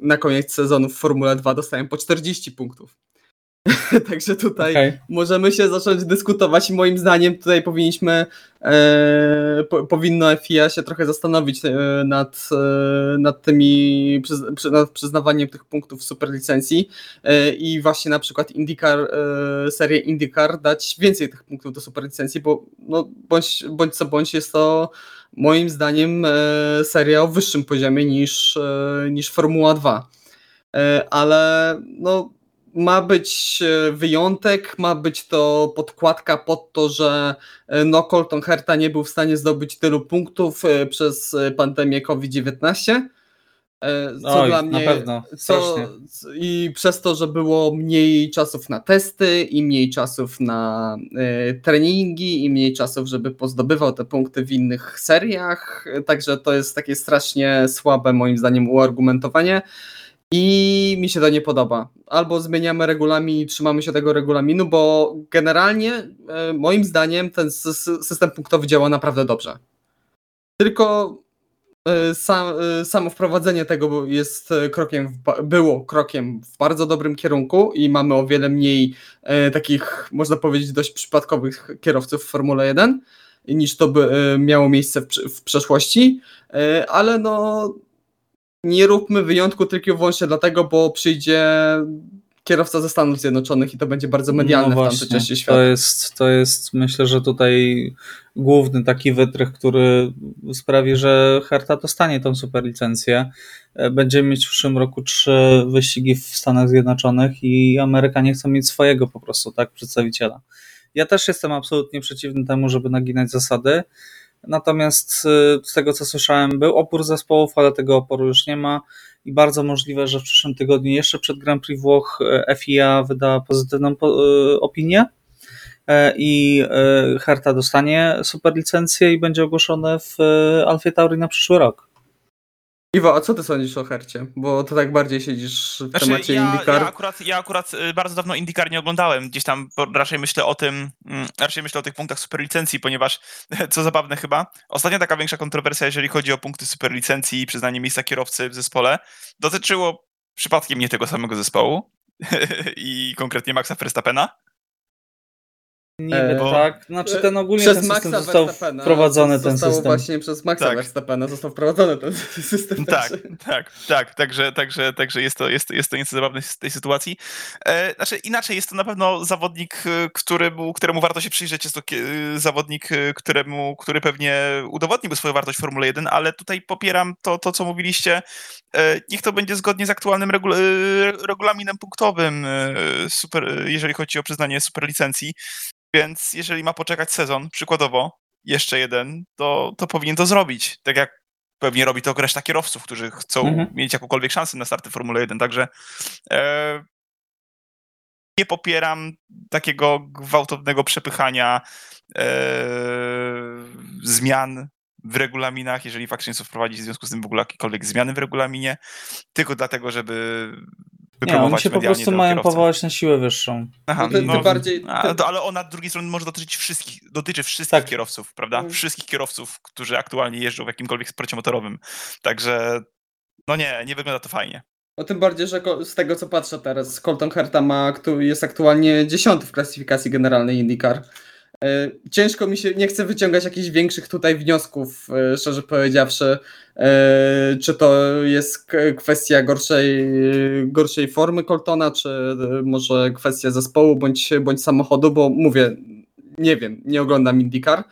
na koniec sezonu w Formule 2 dostają po 40 punktów. Także tutaj okay. możemy się zacząć dyskutować i moim zdaniem tutaj powinniśmy, e, po, powinno FIA się trochę zastanowić e, nad, e, nad tymi, nad przyznawaniem tych punktów superlicencji e, i właśnie na przykład IndyCar, e, serię IndyCar dać więcej tych punktów do superlicencji, bo no, bądź, bądź co bądź jest to moim zdaniem e, seria o wyższym poziomie niż, niż Formuła 2. Ale no ma być e, wyjątek, ma być to podkładka pod to, że e, no Colton Herta nie był w stanie zdobyć tylu punktów e, przez pandemię COVID-19. Co Oj, dla mnie, na pewno, co, I przez to, że było mniej czasów na testy i mniej czasów na treningi i mniej czasów, żeby pozdobywał te punkty w innych seriach. Także to jest takie strasznie słabe moim zdaniem uargumentowanie. I mi się to nie podoba. Albo zmieniamy regulamin i trzymamy się tego regulaminu, bo generalnie e, moim zdaniem ten system punktowy działa naprawdę dobrze. Tylko e, e, samo wprowadzenie tego jest krokiem, było krokiem w bardzo dobrym kierunku i mamy o wiele mniej takich, można powiedzieć, dość przypadkowych kierowców w Formule 1 niż to by miało miejsce w przeszłości, ale no nie róbmy wyjątku tylko i wyłącznie dlatego, bo przyjdzie kierowca ze Stanów Zjednoczonych i to będzie bardzo medialne no właśnie, w tamtej części świata. To jest, to jest myślę, że tutaj główny taki wytrych, który sprawi, że Herta dostanie tą superlicencję. Będziemy mieć w przyszłym roku trzy wyścigi w Stanach Zjednoczonych i Amerykanie chcą mieć swojego po prostu, tak, przedstawiciela. Ja też jestem absolutnie przeciwny temu, żeby naginać zasady. Natomiast y, z tego co słyszałem, był opór zespołów, ale tego oporu już nie ma i bardzo możliwe, że w przyszłym tygodniu, jeszcze przed Grand Prix Włoch, y, FIA wyda pozytywną y, opinię i Herta dostanie superlicencję i będzie ogłoszone w Alfie Tauri na przyszły rok. Iwo, a co ty sądzisz o Hercie? Bo to tak bardziej siedzisz w znaczy, temacie ja, IndyCar. Ja akurat, ja akurat y, bardzo dawno IndyCar nie oglądałem. Gdzieś tam raczej myślę o tym, mm, raczej myślę o tych punktach superlicencji, ponieważ, co zabawne chyba, ostatnia taka większa kontrowersja, jeżeli chodzi o punkty superlicencji i przyznanie miejsca kierowcy w zespole, dotyczyło przypadkiem nie tego samego zespołu i konkretnie Maxa Verstappena, Niby bo... tak, znaczy ten ogólnie przez ten system Maxa został wprowadzony ten system. właśnie przez Maxa tak. Verstappena został wprowadzony ten system. Tak, tak, tak, także, także, także jest, to, jest, jest to nieco zabawne z tej sytuacji. E, znaczy inaczej, jest to na pewno zawodnik, e, któremu, któremu warto się przyjrzeć, jest to e, zawodnik, e, któremu, który pewnie udowodniłby swoją wartość w Formule 1, ale tutaj popieram to, to co mówiliście, e, niech to będzie zgodnie z aktualnym regul regulaminem punktowym, e, super, jeżeli chodzi o przyznanie superlicencji. Więc jeżeli ma poczekać sezon, przykładowo, jeszcze jeden, to, to powinien to zrobić. Tak jak pewnie robi to reszta kierowców, którzy chcą mhm. mieć jakąkolwiek szansę na starty Formuły 1. Także e, nie popieram takiego gwałtownego przepychania e, zmian w regulaminach, jeżeli faktycznie chcą wprowadzić w związku z tym w ogóle jakiekolwiek zmiany w regulaminie, tylko dlatego, żeby Nie, oni się po prostu mają powołać na siłę wyższą. Aha, No no, bardziej- a, to, ale ona z drugiej strony może dotyczyć wszystkich, dotyczy wszystkich Tak. kierowców, prawda? Mm. Wszystkich kierowców, którzy aktualnie jeżdżą w jakimkolwiek sporcie motorowym. Także, no nie, nie wygląda to fajnie. No tym bardziej, że z tego co patrzę teraz, Colton Herta ma, jest aktualnie dziesiąty w klasyfikacji generalnej IndyCar. E, Ciężko mi się, nie chcę wyciągać jakichś większych tutaj wniosków, e, szczerze powiedziawszy, e, czy to jest kwestia gorszej, gorszej formy Coltona, czy może kwestia zespołu bądź, bądź samochodu, bo mówię, nie wiem, nie oglądam IndyCar,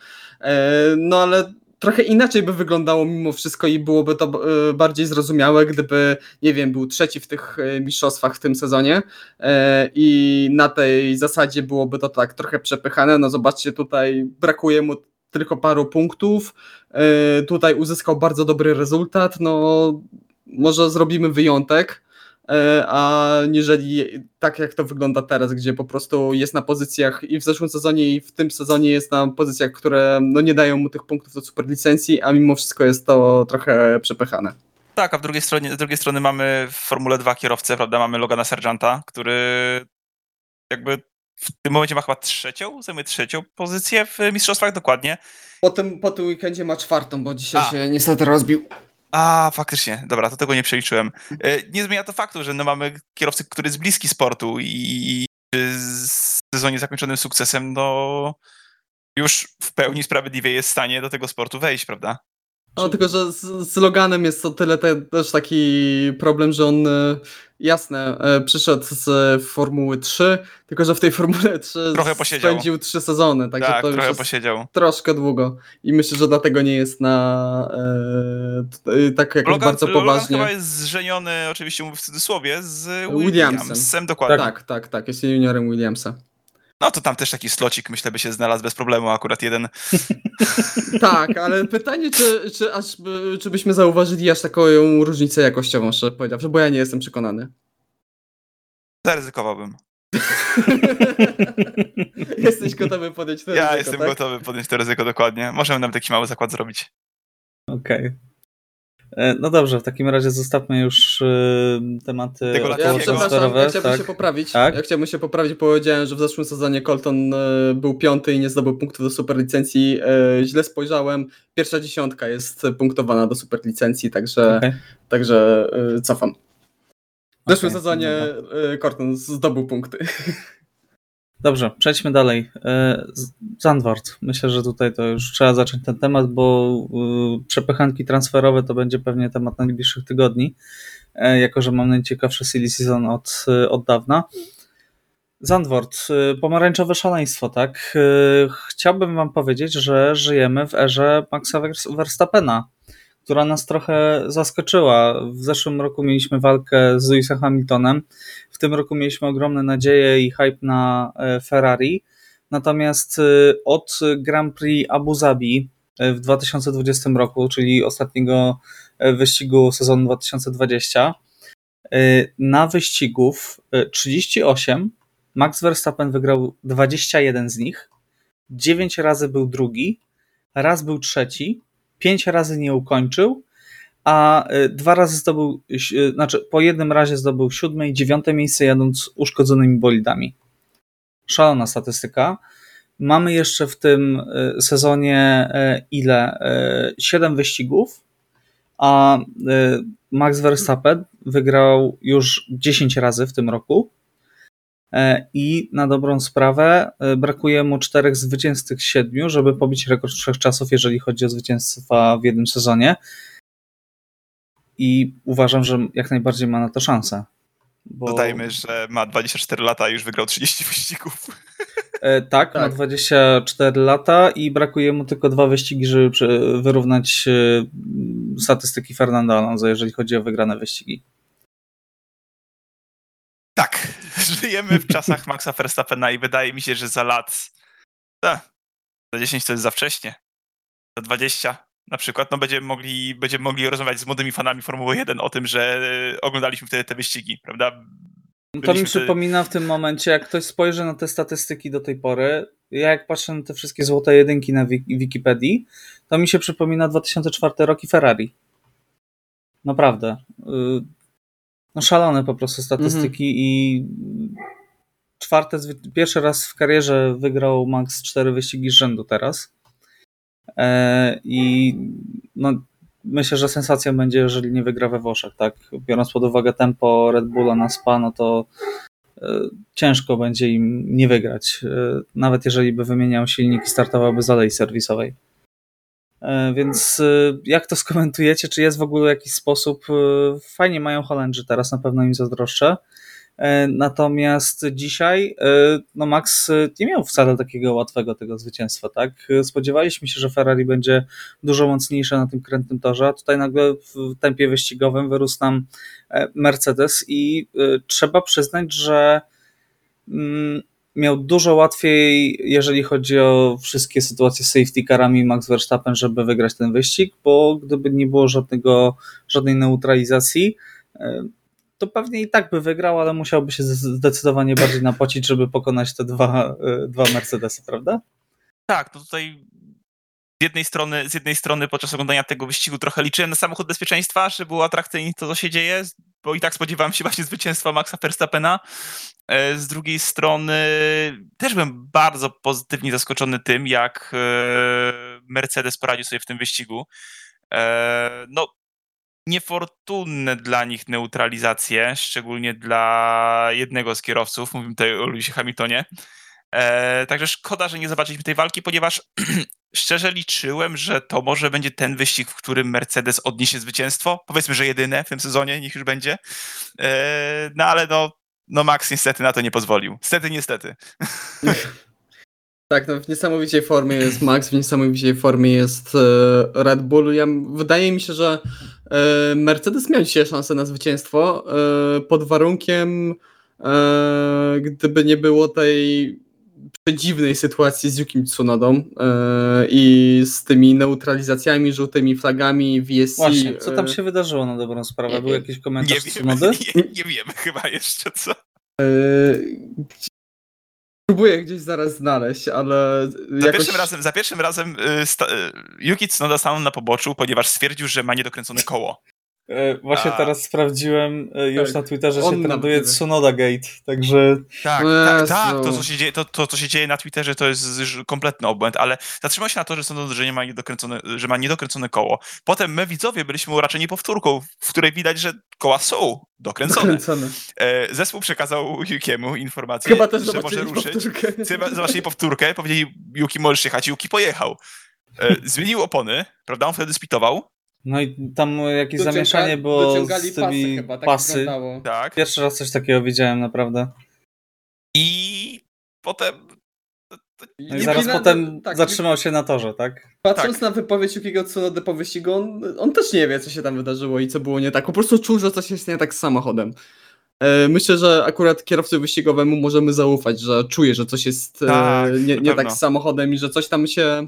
no ale trochę inaczej by wyglądało mimo wszystko i byłoby to e, bardziej zrozumiałe, gdyby, nie wiem, był trzeci w tych e, mistrzostwach w tym sezonie. E, i na tej zasadzie byłoby to tak trochę przepychane. No zobaczcie, tutaj brakuje mu tylko paru punktów, tutaj uzyskał bardzo dobry rezultat, no może zrobimy wyjątek, a niżeli tak jak to wygląda teraz, gdzie po prostu jest na pozycjach i w zeszłym sezonie i w tym sezonie jest na pozycjach, które no nie dają mu tych punktów do superlicencji, a mimo wszystko jest to trochę przepychane. Tak, a w drugiej stronie, z drugiej strony mamy w Formule 2 kierowcę, prawda? Mamy Logana Sargenta, który jakby w tym momencie ma chyba trzecią, zajmuje trzecią pozycję w mistrzostwach dokładnie. Po tym, po tym weekendzie ma czwartą, bo dzisiaj A. się niestety rozbił. A, faktycznie, dobra, to tego nie przeliczyłem. E, Nie zmienia to faktu, że no mamy kierowcę, który jest bliski sportu i w sezonie zakończonym sukcesem, no już w pełni sprawiedliwie jest w stanie do tego sportu wejść, prawda? No tylko, że z, z Loganem jest to tyle te, też taki problem, że on e, jasne, e, przyszedł z e, Formuły 3, tylko że w tej Formule 3 Trochę posiedział. spędził trzy sezony, także tak, to trochę posiedział. troszkę długo i myślę, że dlatego nie jest na e, tak jakoś Logan, bardzo Logan poważnie. chyba jest zżeniony, oczywiście mówię w cudzysłowie, z Williamsem. Williamsem, dokładnie. Tak, tak, tak, jest juniorem Williamsa. No to tam też taki slocik, myślę, by się znalazł bez problemu, akurat jeden. Tak, ale pytanie, czy, czy, aż, czy byśmy zauważyli aż taką różnicę jakościową, szczerze powiedziawszy, bo ja nie jestem przekonany. Zaryzykowałbym. Jesteś gotowy podjąć to Ja ryzyko, jestem tak? gotowy podjąć to ryzyko dokładnie. Możemy nam taki mały zakład zrobić. Okej. E, No dobrze, w takim razie zostawmy już e, tematy Ja przepraszam, ja chciałbym tak. się poprawić. Tak? Ja chciałbym się poprawić, powiedziałem, że w zeszłym sezonie Colton e, był piąty i nie zdobył punktów do superlicencji. E, źle spojrzałem. Pierwsza dziesiątka jest punktowana do superlicencji, także, Okej. także e, cofam. W zeszłym Okej, sezonie e, Colton zdobył punkty. Dobrze, przejdźmy dalej. E, Z- Zandvoort. Myślę, że tutaj to już trzeba zacząć ten temat, bo y, przepychanki transferowe to będzie pewnie temat najbliższych tygodni, e, jako że mam najciekawszy silly season od, y, od dawna. Zandvoort, y, pomarańczowe szaleństwo, tak? Chciałbym wam powiedzieć, że żyjemy w erze Maxa Vers- Verstappena, która nas trochę zaskoczyła. W zeszłym roku mieliśmy walkę z Lewisem Hamiltonem, w tym roku mieliśmy ogromne nadzieje i hype na e, Ferrari. Natomiast e, od Grand Prix Abu Zabi e, w 2020 roku, czyli ostatniego wyścigu sezonu 2020, e, na wyścigów e, 38 Max Verstappen wygrał 21 z nich, 9 razy był drugi, raz był trzeci, 5 razy nie ukończył, a y, dwa razy zdobył, y, znaczy po jednym razie zdobył siódme i dziewiąte miejsce jadąc uszkodzonymi bolidami. Szalona statystyka. Mamy jeszcze w tym y, sezonie y, ile? Y, Siedem wyścigów, a y, Max Verstappen wygrał już 10 razy w tym roku. E, I na dobrą sprawę y, brakuje mu czterech zwycięstw z tych siedmiu, żeby pobić rekord wszechczasów, jeżeli chodzi o zwycięstwa w jednym sezonie i uważam, że jak najbardziej ma na to szansę. Bo, Dodajmy, że ma 24 lata i już wygrał 30 wyścigów. e, tak, ma Tak. 24 lata i brakuje mu tylko dwa wyścigi, żeby wyrównać e, statystyki Fernanda Alonso, jeżeli chodzi o wygrane wyścigi. Tak, żyjemy w czasach Maxa Verstappena i wydaje mi się, że za lat, a, za 10 to jest za wcześnie, za 20 na przykład, no będziemy mogli, będziemy mogli rozmawiać z młodymi fanami Formuły 1 o tym, że e, oglądaliśmy wtedy te wyścigi, prawda? To mi Byliśmy przypomina w tym momencie, jak ktoś spojrzy na te statystyki do tej pory, ja jak patrzę na te wszystkie złote jedynki na Wik- Wikipedii, to mi się przypomina 2004 rok i Ferrari. Naprawdę. No szalone po prostu statystyki i czwarte, pierwszy raz w karierze wygrał Max cztery wyścigi z rzędu teraz. E, I no, myślę, że sensacją będzie, jeżeli nie wygra we Włoszech, tak? Biorąc pod uwagę tempo Red Bulla na Spa, no to e, ciężko będzie im nie wygrać. E, Nawet jeżeli by wymieniał silnik i startowałby z alei serwisowej. E, Więc e, jak to skomentujecie? Czy jest w ogóle jakiś sposób? e, Fajnie mają Holendrzy teraz, na pewno im zazdroszczę. Natomiast dzisiaj no Max nie miał wcale takiego łatwego tego zwycięstwa, tak? Spodziewaliśmy się, że Ferrari będzie dużo mocniejsze na tym krętym torze, a tutaj nagle w tempie wyścigowym wyrósł nam Mercedes i trzeba przyznać, że mm, miał dużo łatwiej, jeżeli chodzi o wszystkie sytuacje z safety carami Max Verstappen, żeby wygrać ten wyścig, bo gdyby nie było żadnego, żadnej neutralizacji, e, to pewnie i tak by wygrał, ale musiałby się zdecydowanie bardziej napocić, żeby pokonać te dwa, e, dwa Mercedesy, prawda? Tak, to tutaj z jednej strony, z jednej strony podczas oglądania tego wyścigu trochę liczyłem na samochód bezpieczeństwa, że było atrakcyjnie to, co się dzieje, bo i tak spodziewałem się właśnie zwycięstwa Maxa Verstappena. E, Z drugiej strony też byłem bardzo pozytywnie zaskoczony tym, jak e, Mercedes poradził sobie w tym wyścigu. E, No, niefortunne dla nich neutralizacje, szczególnie dla jednego z kierowców, mówimy tutaj o Lewisie Hamiltonie. E, także szkoda, że nie zobaczyliśmy tej walki, ponieważ szczerze liczyłem, że to może będzie ten wyścig, w którym Mercedes odniesie zwycięstwo. Powiedzmy, że jedyne w tym sezonie, niech już będzie. E, no ale no, no Max niestety na to nie pozwolił. Niestety, niestety. Tak, no w niesamowitej formie jest Max, w niesamowitej formie jest e, Red Bull. Ja, wydaje mi się, że e, Mercedes miał dzisiaj szansę na zwycięstwo e, pod warunkiem, e, gdyby nie było tej przedziwnej sytuacji z Yukim Tsunodą e, i z tymi neutralizacjami, żółtymi flagami, VSC. Właśnie, co tam e, się wydarzyło na dobrą sprawę? nie Był jakiś Nie komentarz wiemy, Tsunody? nie, nie wiemy chyba jeszcze co. e, Próbuję gdzieś zaraz znaleźć, ale Za jakoś... pierwszym razem, za pierwszym razem y, sta, y, Yuki Tsunoda stanął na poboczu, ponieważ stwierdził, że ma niedokręcone koło. E, Właśnie A. teraz sprawdziłem e, już Tak, na Twitterze on się traduje nawet. Tsunoda Gate, także Tak, tak, tak. To co, się dzieje, to, to, co się dzieje na Twitterze, to jest już kompletny obłęd, ale zatrzymał się na to, że, sądzą, że, nie ma niedokręcone, że ma niedokręcone koło. Potem my, widzowie, byliśmy uraczeni powtórką, w której widać, że koła są dokręcone. Dokręcone. E, zespół przekazał Yukiemu informację, Chyba też że może ruszyć. powtórkę. Chyba Zobaczyli powtórkę, powiedzieli Yuki możesz jechać, Yuki pojechał. E, zmienił opony, prawda, on wtedy spitował, no i tam jakieś Dociąga- zamieszanie było dociągali z tymi pasy chyba, tak pasy. tak, Pierwszy raz coś takiego widziałem naprawdę. i potem No i zaraz potem tak, zatrzymał się na torze, tak? Patrząc tak. na wypowiedź Yukiego Tsunody po wyścigu, on, on też nie wie, co się tam wydarzyło i co było nie tak. Po prostu czuł, że coś jest nie tak z samochodem. E, Myślę, że akurat kierowcy wyścigowemu możemy zaufać, że czuje, że coś jest e, Tak, nie, nie tak z samochodem i że coś tam się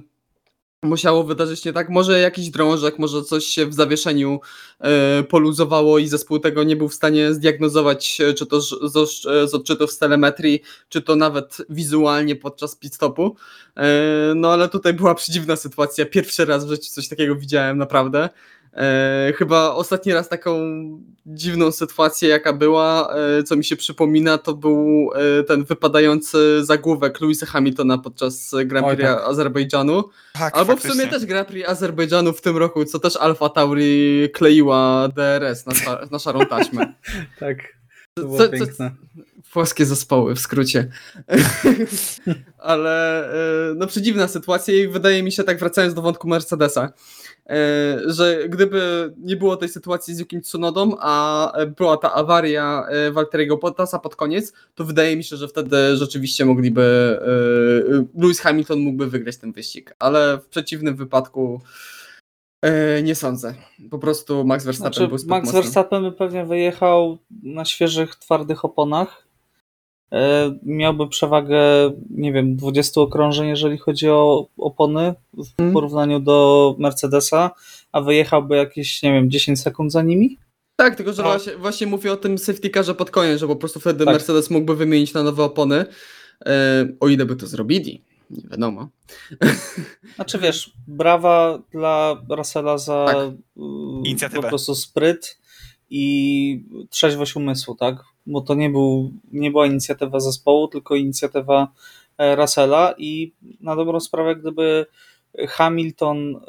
musiało wydarzyć nie tak. Może jakiś drążek, może coś się w zawieszeniu e, poluzowało i zespół tego nie był w stanie zdiagnozować, e, czy to z, odczytów z telemetrii, czy to nawet wizualnie podczas pit stopu. E, No ale tutaj była przedziwna sytuacja. Pierwszy raz w życiu coś takiego widziałem naprawdę. E, chyba ostatni raz taką dziwną sytuację, jaka była, e, co mi się przypomina, to był e, ten wypadający zagłówek Louisa Hamiltona podczas Grand Oj, Prix tak. Azerbejdżanu. tak, Albo w faktycznie. sumie też Grand Prix Azerbejdżanu w tym roku, co też Alfa Tauri kleiła DRS na, na szarą taśmę. Tak. To było Co- co- piękne. Włoskie zespoły w skrócie. Ale e, no przedziwna sytuacja i wydaje mi się, tak wracając do wątku Mercedesa, że gdyby nie było tej sytuacji z Yukim Tsunodą, a e, była ta awaria e, Valtteriego Bottasa pod koniec, to wydaje mi się, że wtedy rzeczywiście mogliby, e, Lewis Hamilton mógłby wygrać ten wyścig, ale w przeciwnym wypadku e, nie sądzę. Po prostu Max Verstappen Znaczy, był Max mocny. Verstappen by pewnie wyjechał na świeżych, twardych oponach. E, Miałby przewagę, nie wiem, 20 okrążeń, jeżeli chodzi o opony w Mhm. porównaniu do Mercedesa, a wyjechałby jakieś, nie wiem, 10 sekund za nimi? Tak, tylko że właśnie, właśnie mówię o tym safety carze pod koniec, że po prostu wtedy Tak. Mercedes mógłby wymienić na nowe opony, e, o ile by to zrobili, nie wiadomo. Znaczy wiesz, brawa dla Russella za Tak. y, Inicjatywę. po prostu spryt i trzeźwość umysłu, tak? Bo to nie, był, nie była inicjatywa zespołu, tylko inicjatywa e, Russella i na dobrą sprawę, gdyby Hamilton e,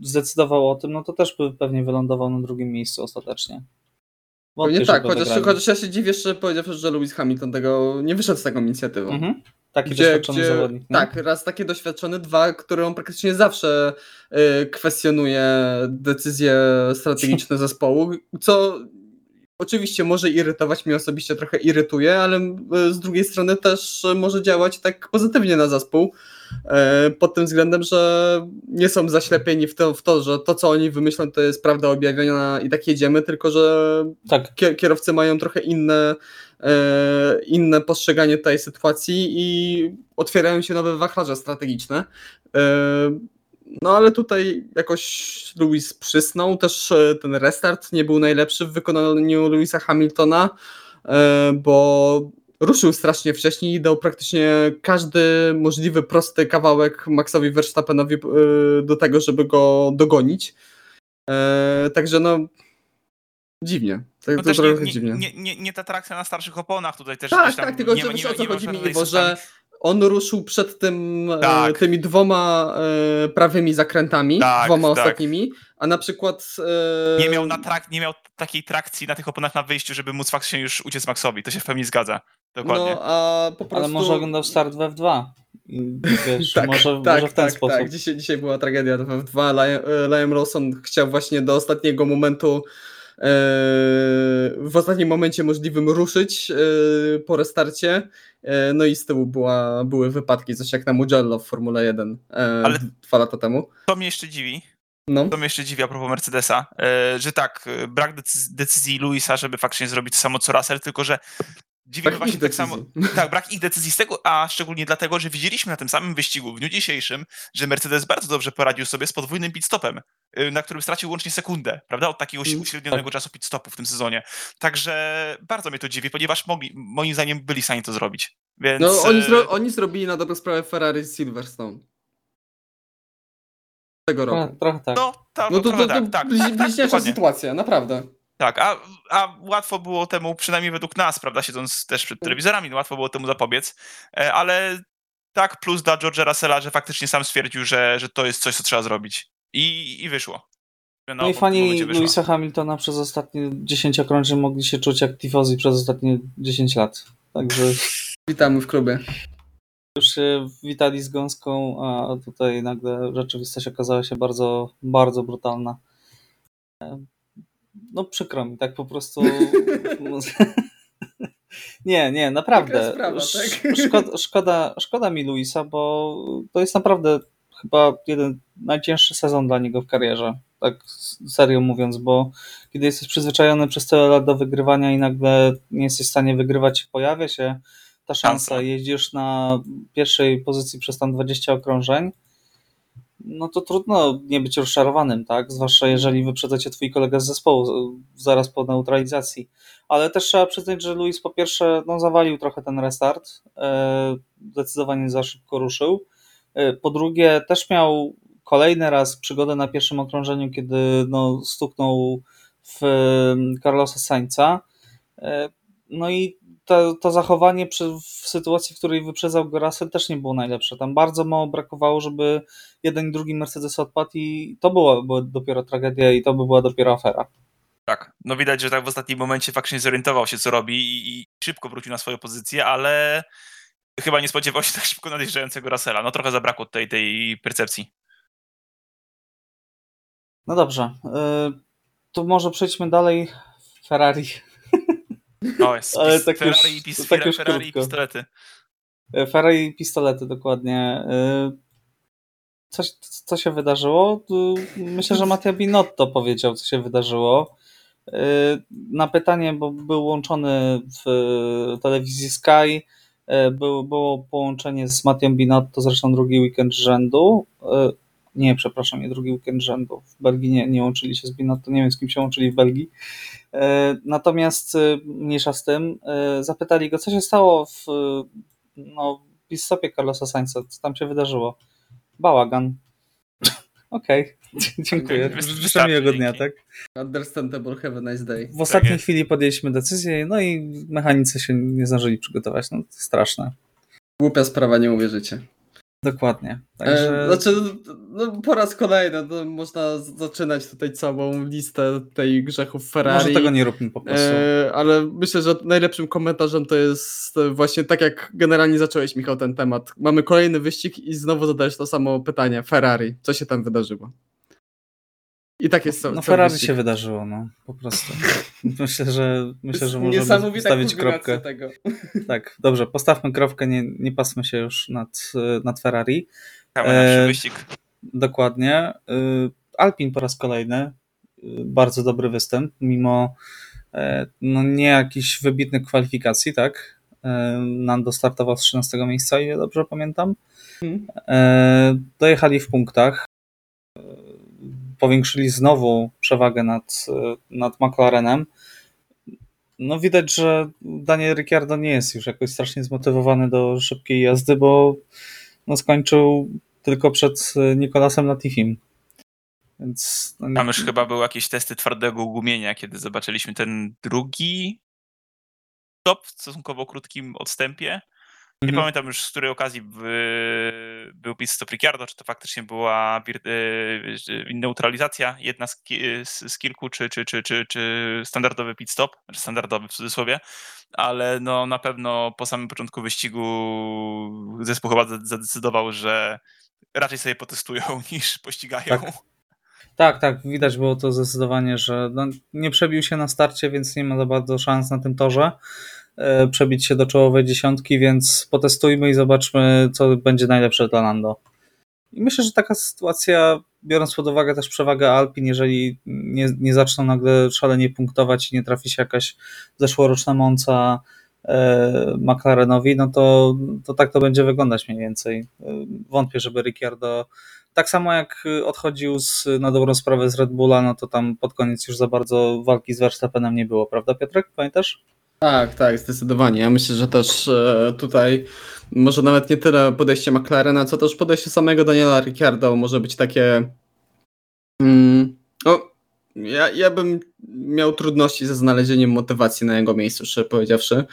zdecydował o tym, no to też by pewnie wylądował na drugim miejscu ostatecznie. Wątpię, tak, chociaż, chociaż ja się dziwię, że powiedział, że Lewis Hamilton tego nie wyszedł z taką inicjatywą. Mhm. Taki gdzie, doświadczony gdzie, zawodnik. No? Tak, raz taki doświadczony, dwa, który on praktycznie zawsze y, kwestionuje decyzje strategiczne zespołu, co oczywiście może irytować, mnie osobiście trochę irytuje, ale y, z drugiej strony też może działać tak pozytywnie na zespół, y, pod tym względem, że nie są zaślepieni w to, w to, że to, co oni wymyślą, to jest prawda objawiona i tak jedziemy, tylko że tak. kierowcy mają trochę inne E, inne postrzeganie tej sytuacji i otwierają się nowe wachlarze strategiczne. E, no ale tutaj jakoś Lewis przysnął, też e, ten restart nie był najlepszy w wykonaniu Louisa Hamiltona, bo ruszył strasznie wcześniej i dał praktycznie każdy możliwy prosty kawałek Maxowi Verstappenowi do tego, żeby go dogonić. Także no Dziwnie. Tak, no to trochę nie, dziwnie. Nie, nie, nie ta trakcja na starszych oponach tutaj też. Tak, tak, tylko nie, nie, o co chodzi mi, bo że on ruszył przed tym, e, tak. tymi dwoma e, prawymi zakrętami, tak, dwoma tak. ostatnimi, a na przykład... E... Nie, miał na trak, nie miał takiej trakcji na tych oponach na wyjściu, żeby móc faktycznie już uciec Maxowi, to się w pełni zgadza. Dokładnie. No, a po prostu... Ale może oglądał start w F2. Wiesz, tak, może, tak, może w ten tak, sposób. Tak, dzisiaj, dzisiaj była tragedia w F2. Liam Lawson chciał właśnie do ostatniego momentu w ostatnim momencie możliwym ruszyć e, po restarcie. E, no i z tyłu była, były wypadki, coś jak na Mugello w Formule 1 Ale dwa lata temu. To mnie jeszcze dziwi. No. To mnie jeszcze dziwi a propos Mercedesa, że tak, brak decyzji Luisa, żeby faktycznie zrobić to samo co Russell, tylko że Dziwi brak właśnie tak samo. Tak, brak ich decyzji z tego, a szczególnie dlatego, że widzieliśmy na tym samym wyścigu w dniu dzisiejszym, że Mercedes bardzo dobrze poradził sobie z podwójnym pitstopem, y, na którym stracił łącznie sekundę, prawda? Od takiego mm, uśrednionego tak. czasu pitstopu w tym sezonie. Także bardzo mnie to dziwi, ponieważ mogli, moim zdaniem byli w stanie to zrobić. Więc... No, oni, zro oni zrobili na dobrą sprawę Ferrari Silverstone. Tego roku. Trochę tak. No, to, no to, to, to, tak, tak, bliźniacza tak, sytuacja, naprawdę. Tak, a, a łatwo było temu, przynajmniej według nas, prawda, siedząc też przed telewizorami, no łatwo było temu zapobiec, e, ale tak plus dla George'a Russella, że faktycznie sam stwierdził, że, że to jest coś, co trzeba zrobić. I, i wyszło. No, no i fani Louisa Hamiltona przez ostatnie 10 okrążeń mogli się czuć jak tifozy przez ostatnie 10 lat. Także... Witamy w klubie. Już się witali z gąską, a tutaj nagle rzeczywistość okazała się bardzo, bardzo brutalna. No przykro mi, tak po prostu. nie, nie, naprawdę. Sprawa, tak? szkoda, szkoda, szkoda mi Luisa, bo to jest naprawdę chyba jeden najcięższy sezon dla niego w karierze. Tak serio mówiąc, bo kiedy jesteś przyzwyczajony przez tyle lat do wygrywania i nagle nie jesteś w stanie wygrywać, pojawia się ta szansa, jeździsz na pierwszej pozycji przez tam 20 okrążeń no to trudno nie być rozczarowanym, tak? Zwłaszcza jeżeli wyprzedzacie twój kolega z zespołu zaraz po neutralizacji. Ale też trzeba przyznać, że Luis po pierwsze no, zawalił trochę ten restart, e, zdecydowanie za szybko ruszył. E, po drugie, też miał kolejny raz przygodę na pierwszym okrążeniu, kiedy no, stuknął w Carlosa Sainza. E, no i to, to zachowanie przy, w sytuacji, w której wyprzedzał go Russell też nie było najlepsze. Tam bardzo mało brakowało, żeby jeden i drugi Mercedes odpadł i to była, była dopiero tragedia i to by była dopiero afera. Tak, no widać, że tak w ostatnim momencie faktycznie zorientował się, co robi i, i szybko wrócił na swoją pozycję, ale chyba nie spodziewał się tak szybko nadjeżdżającego Russella. No trochę zabrakło tej, tej percepcji. No dobrze, yy, to może przejdźmy dalej. Ferrari o, jest Ale tak Ferrari, już, pis, tak już Ferrari i pistolety. E, Ferrari i pistolety, dokładnie. E, coś, co się wydarzyło? Myślę, że Mattia Binotto powiedział, co się wydarzyło. E, na pytanie, bo był łączony w telewizji Sky, było, było połączenie z Mattią Binotto, zresztą drugi weekend rzędu. Nie, przepraszam, nie drugi weekend rzędu. W Belgii nie, nie łączyli się z Binotto, nie wiem z kim się łączyli w Belgii. E, natomiast e, mniejsza z tym, e, zapytali go, co się stało w no, pit stopie Carlosa Sainza, co tam się wydarzyło. Bałagan. Okej. Okay. Dziękuję. Życzę miłego dnia, tak? Understandable, have a nice day. W ostatniej jest. chwili podjęliśmy decyzję, no i mechanicy się nie zdążyli przygotować. No to straszne. Głupia sprawa, nie uwierzycie. Dokładnie. Także... E, znaczy, no, po raz kolejny no, można zaczynać tutaj całą listę tej grzechów Ferrari. Może tego nie róbmy po prostu. E, ale myślę, że najlepszym komentarzem to jest e, właśnie tak jak generalnie zacząłeś Michał ten temat. Mamy kolejny wyścig i znowu zadajesz to samo pytanie. Ferrari, co się tam wydarzyło? I tak jest cały, No cały Ferrari się wydarzyło, no po prostu. Myślę, że myślę, że możemy niesamowita postawić kropkę. tego. Tak, dobrze, postawmy kropkę, nie, nie pasmy się już nad, nad Ferrari. Pierwszy E, wyścig. Dokładnie. Y, Alpin po raz kolejny. y, Bardzo dobry występ, mimo e, no nie jakichś wybitnych kwalifikacji, tak? E, Nando startował z 13 miejsca, ile dobrze pamiętam. E, Dojechali w punktach. Powiększyli znowu przewagę nad, e, nad McLarenem. No widać, że Daniel Ricciardo nie jest już jakoś strasznie zmotywowany do szybkiej jazdy, bo no skończył tylko przed e, Nicolasem Latifim. Więc no, Tam już chyba były jakieś testy twardego gumienia, kiedy zobaczyliśmy ten drugi stop w stosunkowo krótkim odstępie. Nie Mhm. pamiętam już z której okazji by, był pit stop Ricciardo, czy to faktycznie była bir- e, neutralizacja, jedna z, z, z kilku, czy, czy, czy, czy, czy standardowy pit stop, znaczy standardowy w cudzysłowie, ale no na pewno po samym początku wyścigu zespół chyba zade- zadecydował, że raczej sobie potestują niż pościgają. Tak. Tak, tak, widać było to zdecydowanie, że no, nie przebił się na starcie, więc nie ma za bardzo szans na tym torze e, przebić się do czołowej dziesiątki, więc potestujmy i zobaczmy, co będzie najlepsze dla Lando. I myślę, że taka sytuacja, biorąc pod uwagę też przewagę Alpin, jeżeli nie, nie zaczną nagle szalenie punktować i nie trafi się jakaś zeszłoroczna mąca e, McLarenowi, no to, to tak to będzie wyglądać mniej więcej. E, Wątpię, żeby Ricciardo tak samo jak odchodził z, na dobrą sprawę z Red Bulla, no to tam pod koniec już za bardzo walki z Verstappenem nie było, prawda Piotrek? Pamiętasz? Tak, tak, zdecydowanie. Ja myślę, że też e, tutaj może nawet nie tyle podejście McLarena, co też podejście samego Daniela Ricciardo może być takie. Mm, o, ja, ja bym miał trudności ze znalezieniem motywacji na jego miejscu, szczerze powiedziawszy,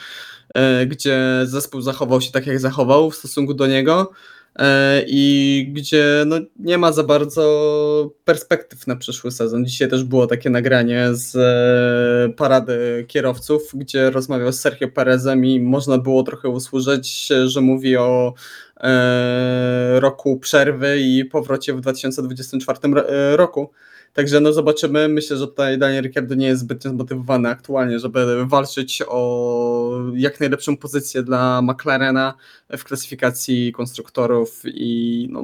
e, gdzie zespół zachował się tak, jak zachował w stosunku do niego. E, I gdzie no, nie ma za bardzo perspektyw na przyszły sezon. Dzisiaj też było takie nagranie z e, parady kierowców, gdzie rozmawiał z Sergio Perezem i można było trochę usłyszeć, że mówi o e, roku przerwy i powrocie w 2024 ro- e, roku. Także no zobaczymy. Myślę, że tutaj Daniel Ricciardo nie jest zbytnio zmotywowany aktualnie, żeby walczyć o jak najlepszą pozycję dla McLarena w klasyfikacji konstruktorów i no,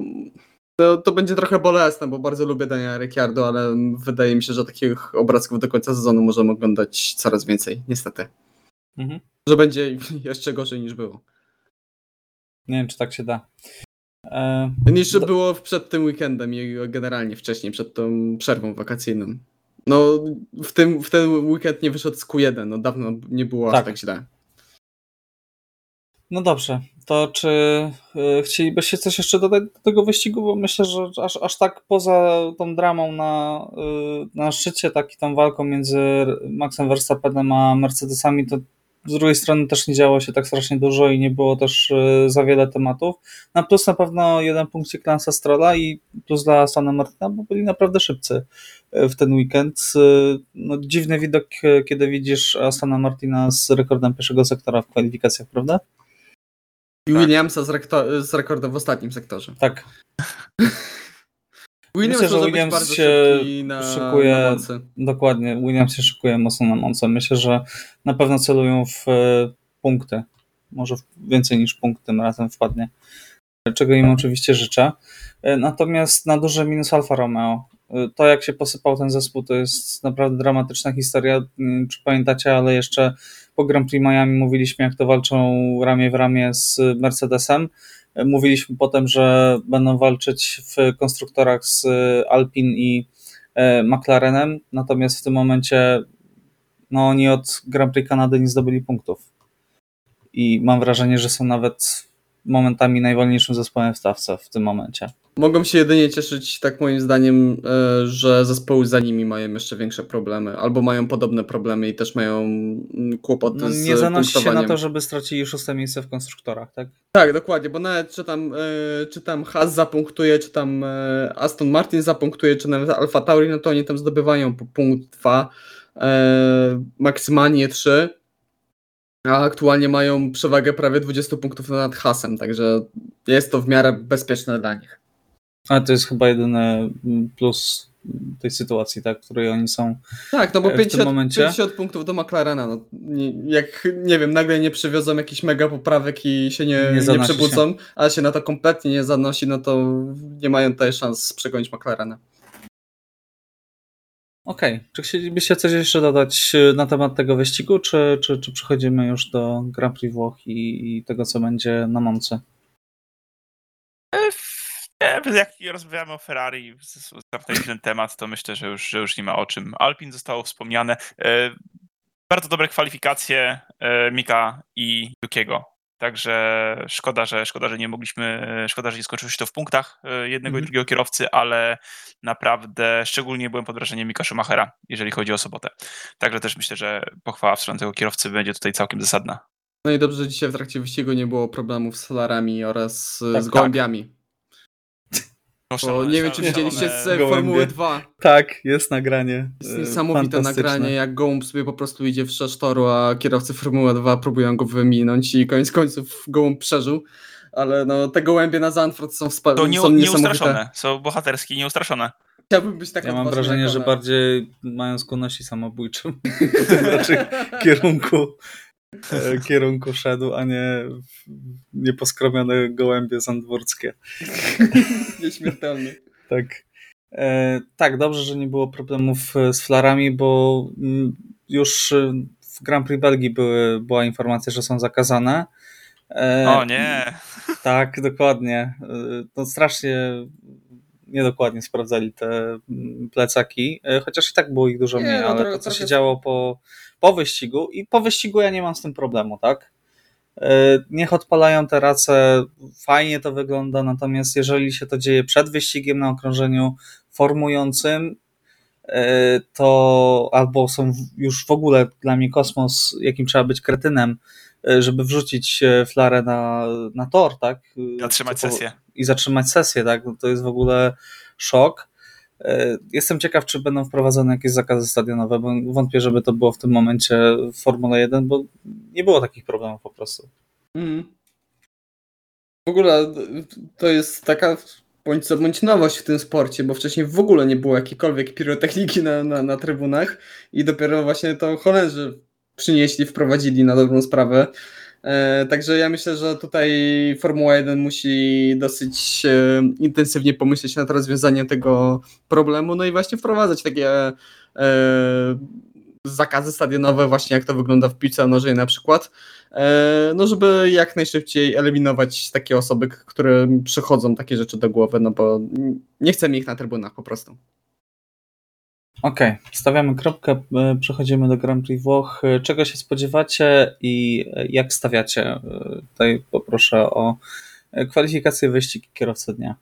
to, to będzie trochę bolesne, bo bardzo lubię Daniela Ricciardo, ale wydaje mi się, że takich obrazków do końca sezonu możemy oglądać coraz więcej, niestety. Mhm. Że będzie jeszcze gorzej niż było. Nie wiem, czy tak się da. E, Niż Do- było przed tym weekendem i generalnie wcześniej, przed tą przerwą wakacyjną. No, w, tym, w ten weekend nie wyszedł z Q1, no dawno nie było aż Tak. tak źle. no dobrze, to czy y, chcielibyście coś jeszcze dodać do tego wyścigu? Bo myślę, że aż, aż tak poza tą dramą na, y, na szczycie, tak i tą walką między Maxem Verstappenem a Mercedesami, to z drugiej strony też nie działo się tak strasznie dużo i nie było też y, za wiele tematów. Na plus na pewno jeden punkcik Lansa Strolla i plus dla Astona Martina, bo byli naprawdę szybcy y, w ten weekend. Y, No, dziwny widok, kiedy widzisz Astona Martina z rekordem pierwszego sektora w kwalifikacjach, prawda? I Tak. Williamsa z, z rekordem w ostatnim sektorze. Tak. Williams Myślę, że Williams się na, szykuje- na mocy. Dokładnie. Williams się szykuje mocno na mące. Myślę, że na pewno celują w e, punkty. Może więcej niż punkt tym razem wpadnie. Czego im oczywiście życzę. E, Natomiast na duży minus Alfa Romeo. E, To jak się posypał ten zespół, to jest naprawdę dramatyczna historia. Wiem, Czy pamiętacie, ale jeszcze po Grand Prix Miami mówiliśmy, jak to walczą ramię w ramię z Mercedesem. Mówiliśmy potem, że będą walczyć w konstruktorach z Alpin i e, McLarenem, natomiast w tym momencie no oni od Grand Prix Kanady nie zdobyli punktów. I mam wrażenie, że są nawet momentami najwolniejszym zespołem w stawce w tym momencie. Mogą się jedynie cieszyć, tak moim zdaniem, e, że zespoły za nimi mają jeszcze większe problemy, albo mają podobne problemy i też mają mm, kłopoty No, z nie zanosi się na to, żeby stracili szóste miejsce w konstruktorach, tak? Tak, dokładnie, bo nawet czy tam, e, czy tam Haas zapunktuje, czy tam e, Aston Martin zapunktuje, czy nawet Alfa Tauri, no to oni tam zdobywają po punkt, dwa, e, maksymalnie trzy, a aktualnie mają przewagę prawie 20 punktów nad Haasem, także jest to w miarę bezpieczne dla nich. Ale to jest chyba jedyny mm, plus tej sytuacji, tak, w której oni są. Tak, no bo E, w 50, tym momencie? 50 punktów do McLarena, no, nie, jak nie wiem, nagle nie przywiozą jakichś mega poprawek i się nie, Nie nie, przebudzą, a się na to kompletnie nie zanosi, no to nie mają tutaj szans przegonić McLarena. Okej, czy chcielibyście coś jeszcze dodać e, na temat tego wyścigu, czy, czy, czy przechodzimy już do Grand Prix Włoch i, i tego, co będzie na Monce? Jak rozmawiamy o Ferrari, zamknęliśmy ten temat, to myślę, że już, że już nie ma o czym. Alpin zostało wspomniane. E, Bardzo dobre kwalifikacje e, Mika i Yukiego. Także szkoda, że szkoda, że nie mogliśmy, szkoda, że nie skończyło się to w punktach e, jednego i Mhm. drugiego kierowcy, ale naprawdę szczególnie byłem pod wrażeniem Mika Schumachera, jeżeli chodzi o sobotę. Także też myślę, że pochwała w stronę tego kierowcy będzie tutaj całkiem zasadna. No i dobrze, że dzisiaj w trakcie wyścigu nie było problemów z solarami oraz Tak, z tak. gołębiami. No, Nie wiem, czy widzieliście z gołębie. Formuły 2. Tak, jest nagranie. Jest e, niesamowite nagranie, jak gołąb sobie po prostu idzie w toru, a kierowcy Formuły 2 próbują go wyminąć i koniec końców gołąb przeżył. Ale no, te gołębie na Zandvoort są, wspa- To nie, są nieustraszone, są bohaterskie, nieustraszone. Chciałbym być tak Ja mam wrażenie, że one. bardziej mają skłonności samobójcze. w tym raczej kierunku, kierunku szedł, a nie w- nieposkromione gołębie zandworskie. Nieśmiertelny. Tak. E, tak, dobrze, że nie było problemów e, z flarami, bo mm, już e, w Grand Prix Belgii były, była informacja, że są zakazane. E, O nie. Tak, dokładnie. E, No strasznie niedokładnie sprawdzali te mm, plecaki, e, chociaż i tak było ich dużo Nie, mniej, no ale to, co się działo po, po wyścigu i po wyścigu ja nie mam z tym problemu, tak? E, Niech odpalają te race, fajnie to wygląda, natomiast jeżeli się to dzieje przed wyścigiem na okrążeniu formującym, e, to albo są już w ogóle dla mnie kosmos, jakim trzeba być kretynem, e, żeby wrzucić flarę na, na tor, tak? Zatrzymać sesję. I zatrzymać sesję, tak? No to jest w ogóle szok. E, Jestem ciekaw, czy będą wprowadzone jakieś zakazy stadionowe, bo wątpię, żeby to było w tym momencie w Formule 1, bo nie było takich problemów po prostu. Mhm. W ogóle to jest taka bądź co bądź nowość w tym sporcie, bo wcześniej w ogóle nie było jakiejkolwiek pirotechniki na, na, na trybunach i dopiero właśnie to Holendrzy przynieśli, wprowadzili na dobrą sprawę. E, także ja myślę, że tutaj Formuła 1 musi dosyć e, intensywnie pomyśleć nad rozwiązaniem tego problemu, no i właśnie wprowadzać takie e, zakazy stadionowe, właśnie jak to wygląda w piłce nożnej na przykład, no żeby jak najszybciej eliminować takie osoby, które przychodzą takie rzeczy do głowy, no bo nie chcemy ich na trybunach po prostu. Okej, stawiamy kropkę, e, przechodzimy do Grand Prix Włoch. E, Czego się spodziewacie i e, jak stawiacie? Tutaj poproszę o kwalifikację wyścig i dnia.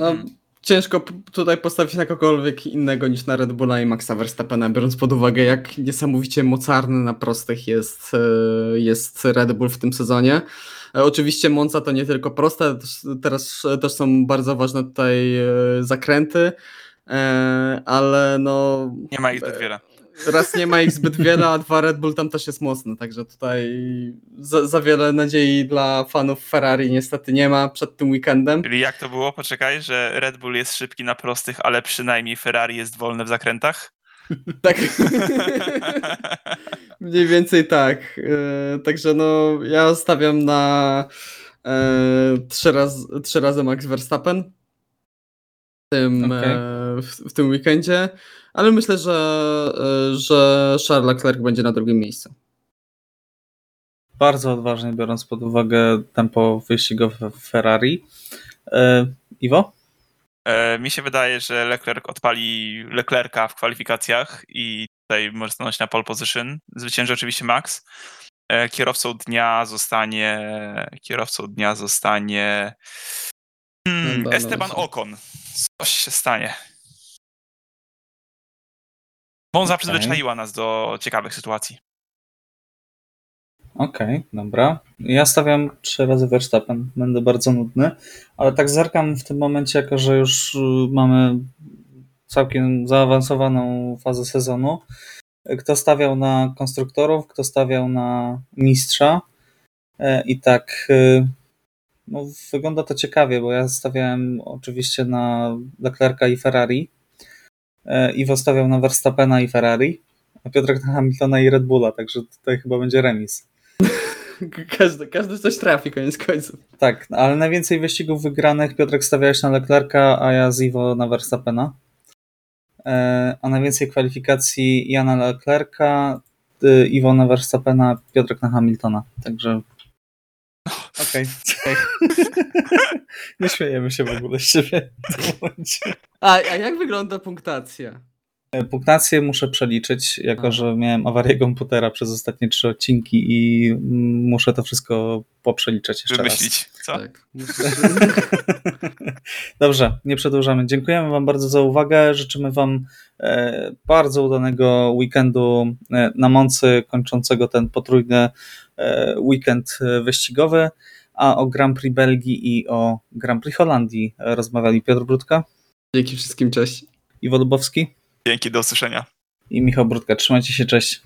No, ciężko tutaj postawić na kogokolwiek innego niż na Red Bulla i Maxa Verstappena, biorąc pod uwagę, jak niesamowicie mocarny na prostych jest, jest Red Bull w tym sezonie. Oczywiście Monza to nie tylko proste, teraz też są bardzo ważne tutaj zakręty, ale no Nie ma ich zbyt wiele. raz nie ma ich zbyt wiele, a dwa Red Bull tam też jest mocny, także tutaj za, za wiele nadziei dla fanów Ferrari niestety nie ma przed tym weekendem. Czyli jak to było? Poczekaj, że Red Bull jest szybki na prostych, ale przynajmniej Ferrari jest wolne w zakrętach? Tak. Mniej więcej tak. E, Także no, ja stawiam na e, trzy, raz, trzy razy Max Verstappen tym, Okej. e, w, w tym weekendzie, ale myślę, że, e, że Charles Leclerc będzie na drugim miejscu. Bardzo odważnie, biorąc pod uwagę tempo wyścigowe Ferrari. E, Iwo? E, Mi się wydaje, że Leclerc odpali Leclerca w kwalifikacjach i tutaj może stanąć na pole position. Zwycięży oczywiście Max. E, Kierowcą dnia zostanie. Kierowcą dnia zostanie. Hmm, Esteban Esteban Ocon. Coś się stanie. Monza Okej. przyzwyczaiła nas do ciekawych sytuacji. Okej, dobra. Ja stawiam trzy razy Verstappen. Będę bardzo nudny, ale tak zerkam w tym momencie, jako że już y, mamy całkiem zaawansowaną fazę sezonu. Kto stawiał na konstruktorów, kto stawiał na mistrza. E, I tak, y, no, wygląda to ciekawie, bo ja stawiałem oczywiście na Leclerca i Ferrari. E, Iwo stawiał na Verstappena i Ferrari, a Piotrek na Hamiltona i Red Bulla, także tutaj chyba będzie remis. Każdy, każdy coś trafi, koniec końców. Tak, ale najwięcej wyścigów wygranych Piotrek stawiałeś na Leclerca, a ja z Iwo na Verstappena. E, A najwięcej kwalifikacji ja na Leclerca, ty, Iwo na Verstappena, Piotrek na Hamiltona. Także. Okej. Nie śmiejemy się w ogóle z siebie. A, a jak wygląda punktacja? E, Punktację muszę przeliczyć, jako że miałem awarię komputera przez ostatnie trzy odcinki i muszę to wszystko poprzeliczać jeszcze raz. Wymyślić. Co? Tak. Dobrze, nie przedłużamy. Dziękujemy Wam bardzo za uwagę. Życzymy Wam e, bardzo udanego weekendu e, na Moncy, kończącego ten potrójny weekend e, wyścigowy. A o Grand Prix Belgii i o Grand Prix Holandii rozmawiali Piotr Brudka, Dzięki wszystkim, cześć. Iwo Lubowski Dzięki, do usłyszenia. i Michał Brudka. Trzymajcie się, cześć.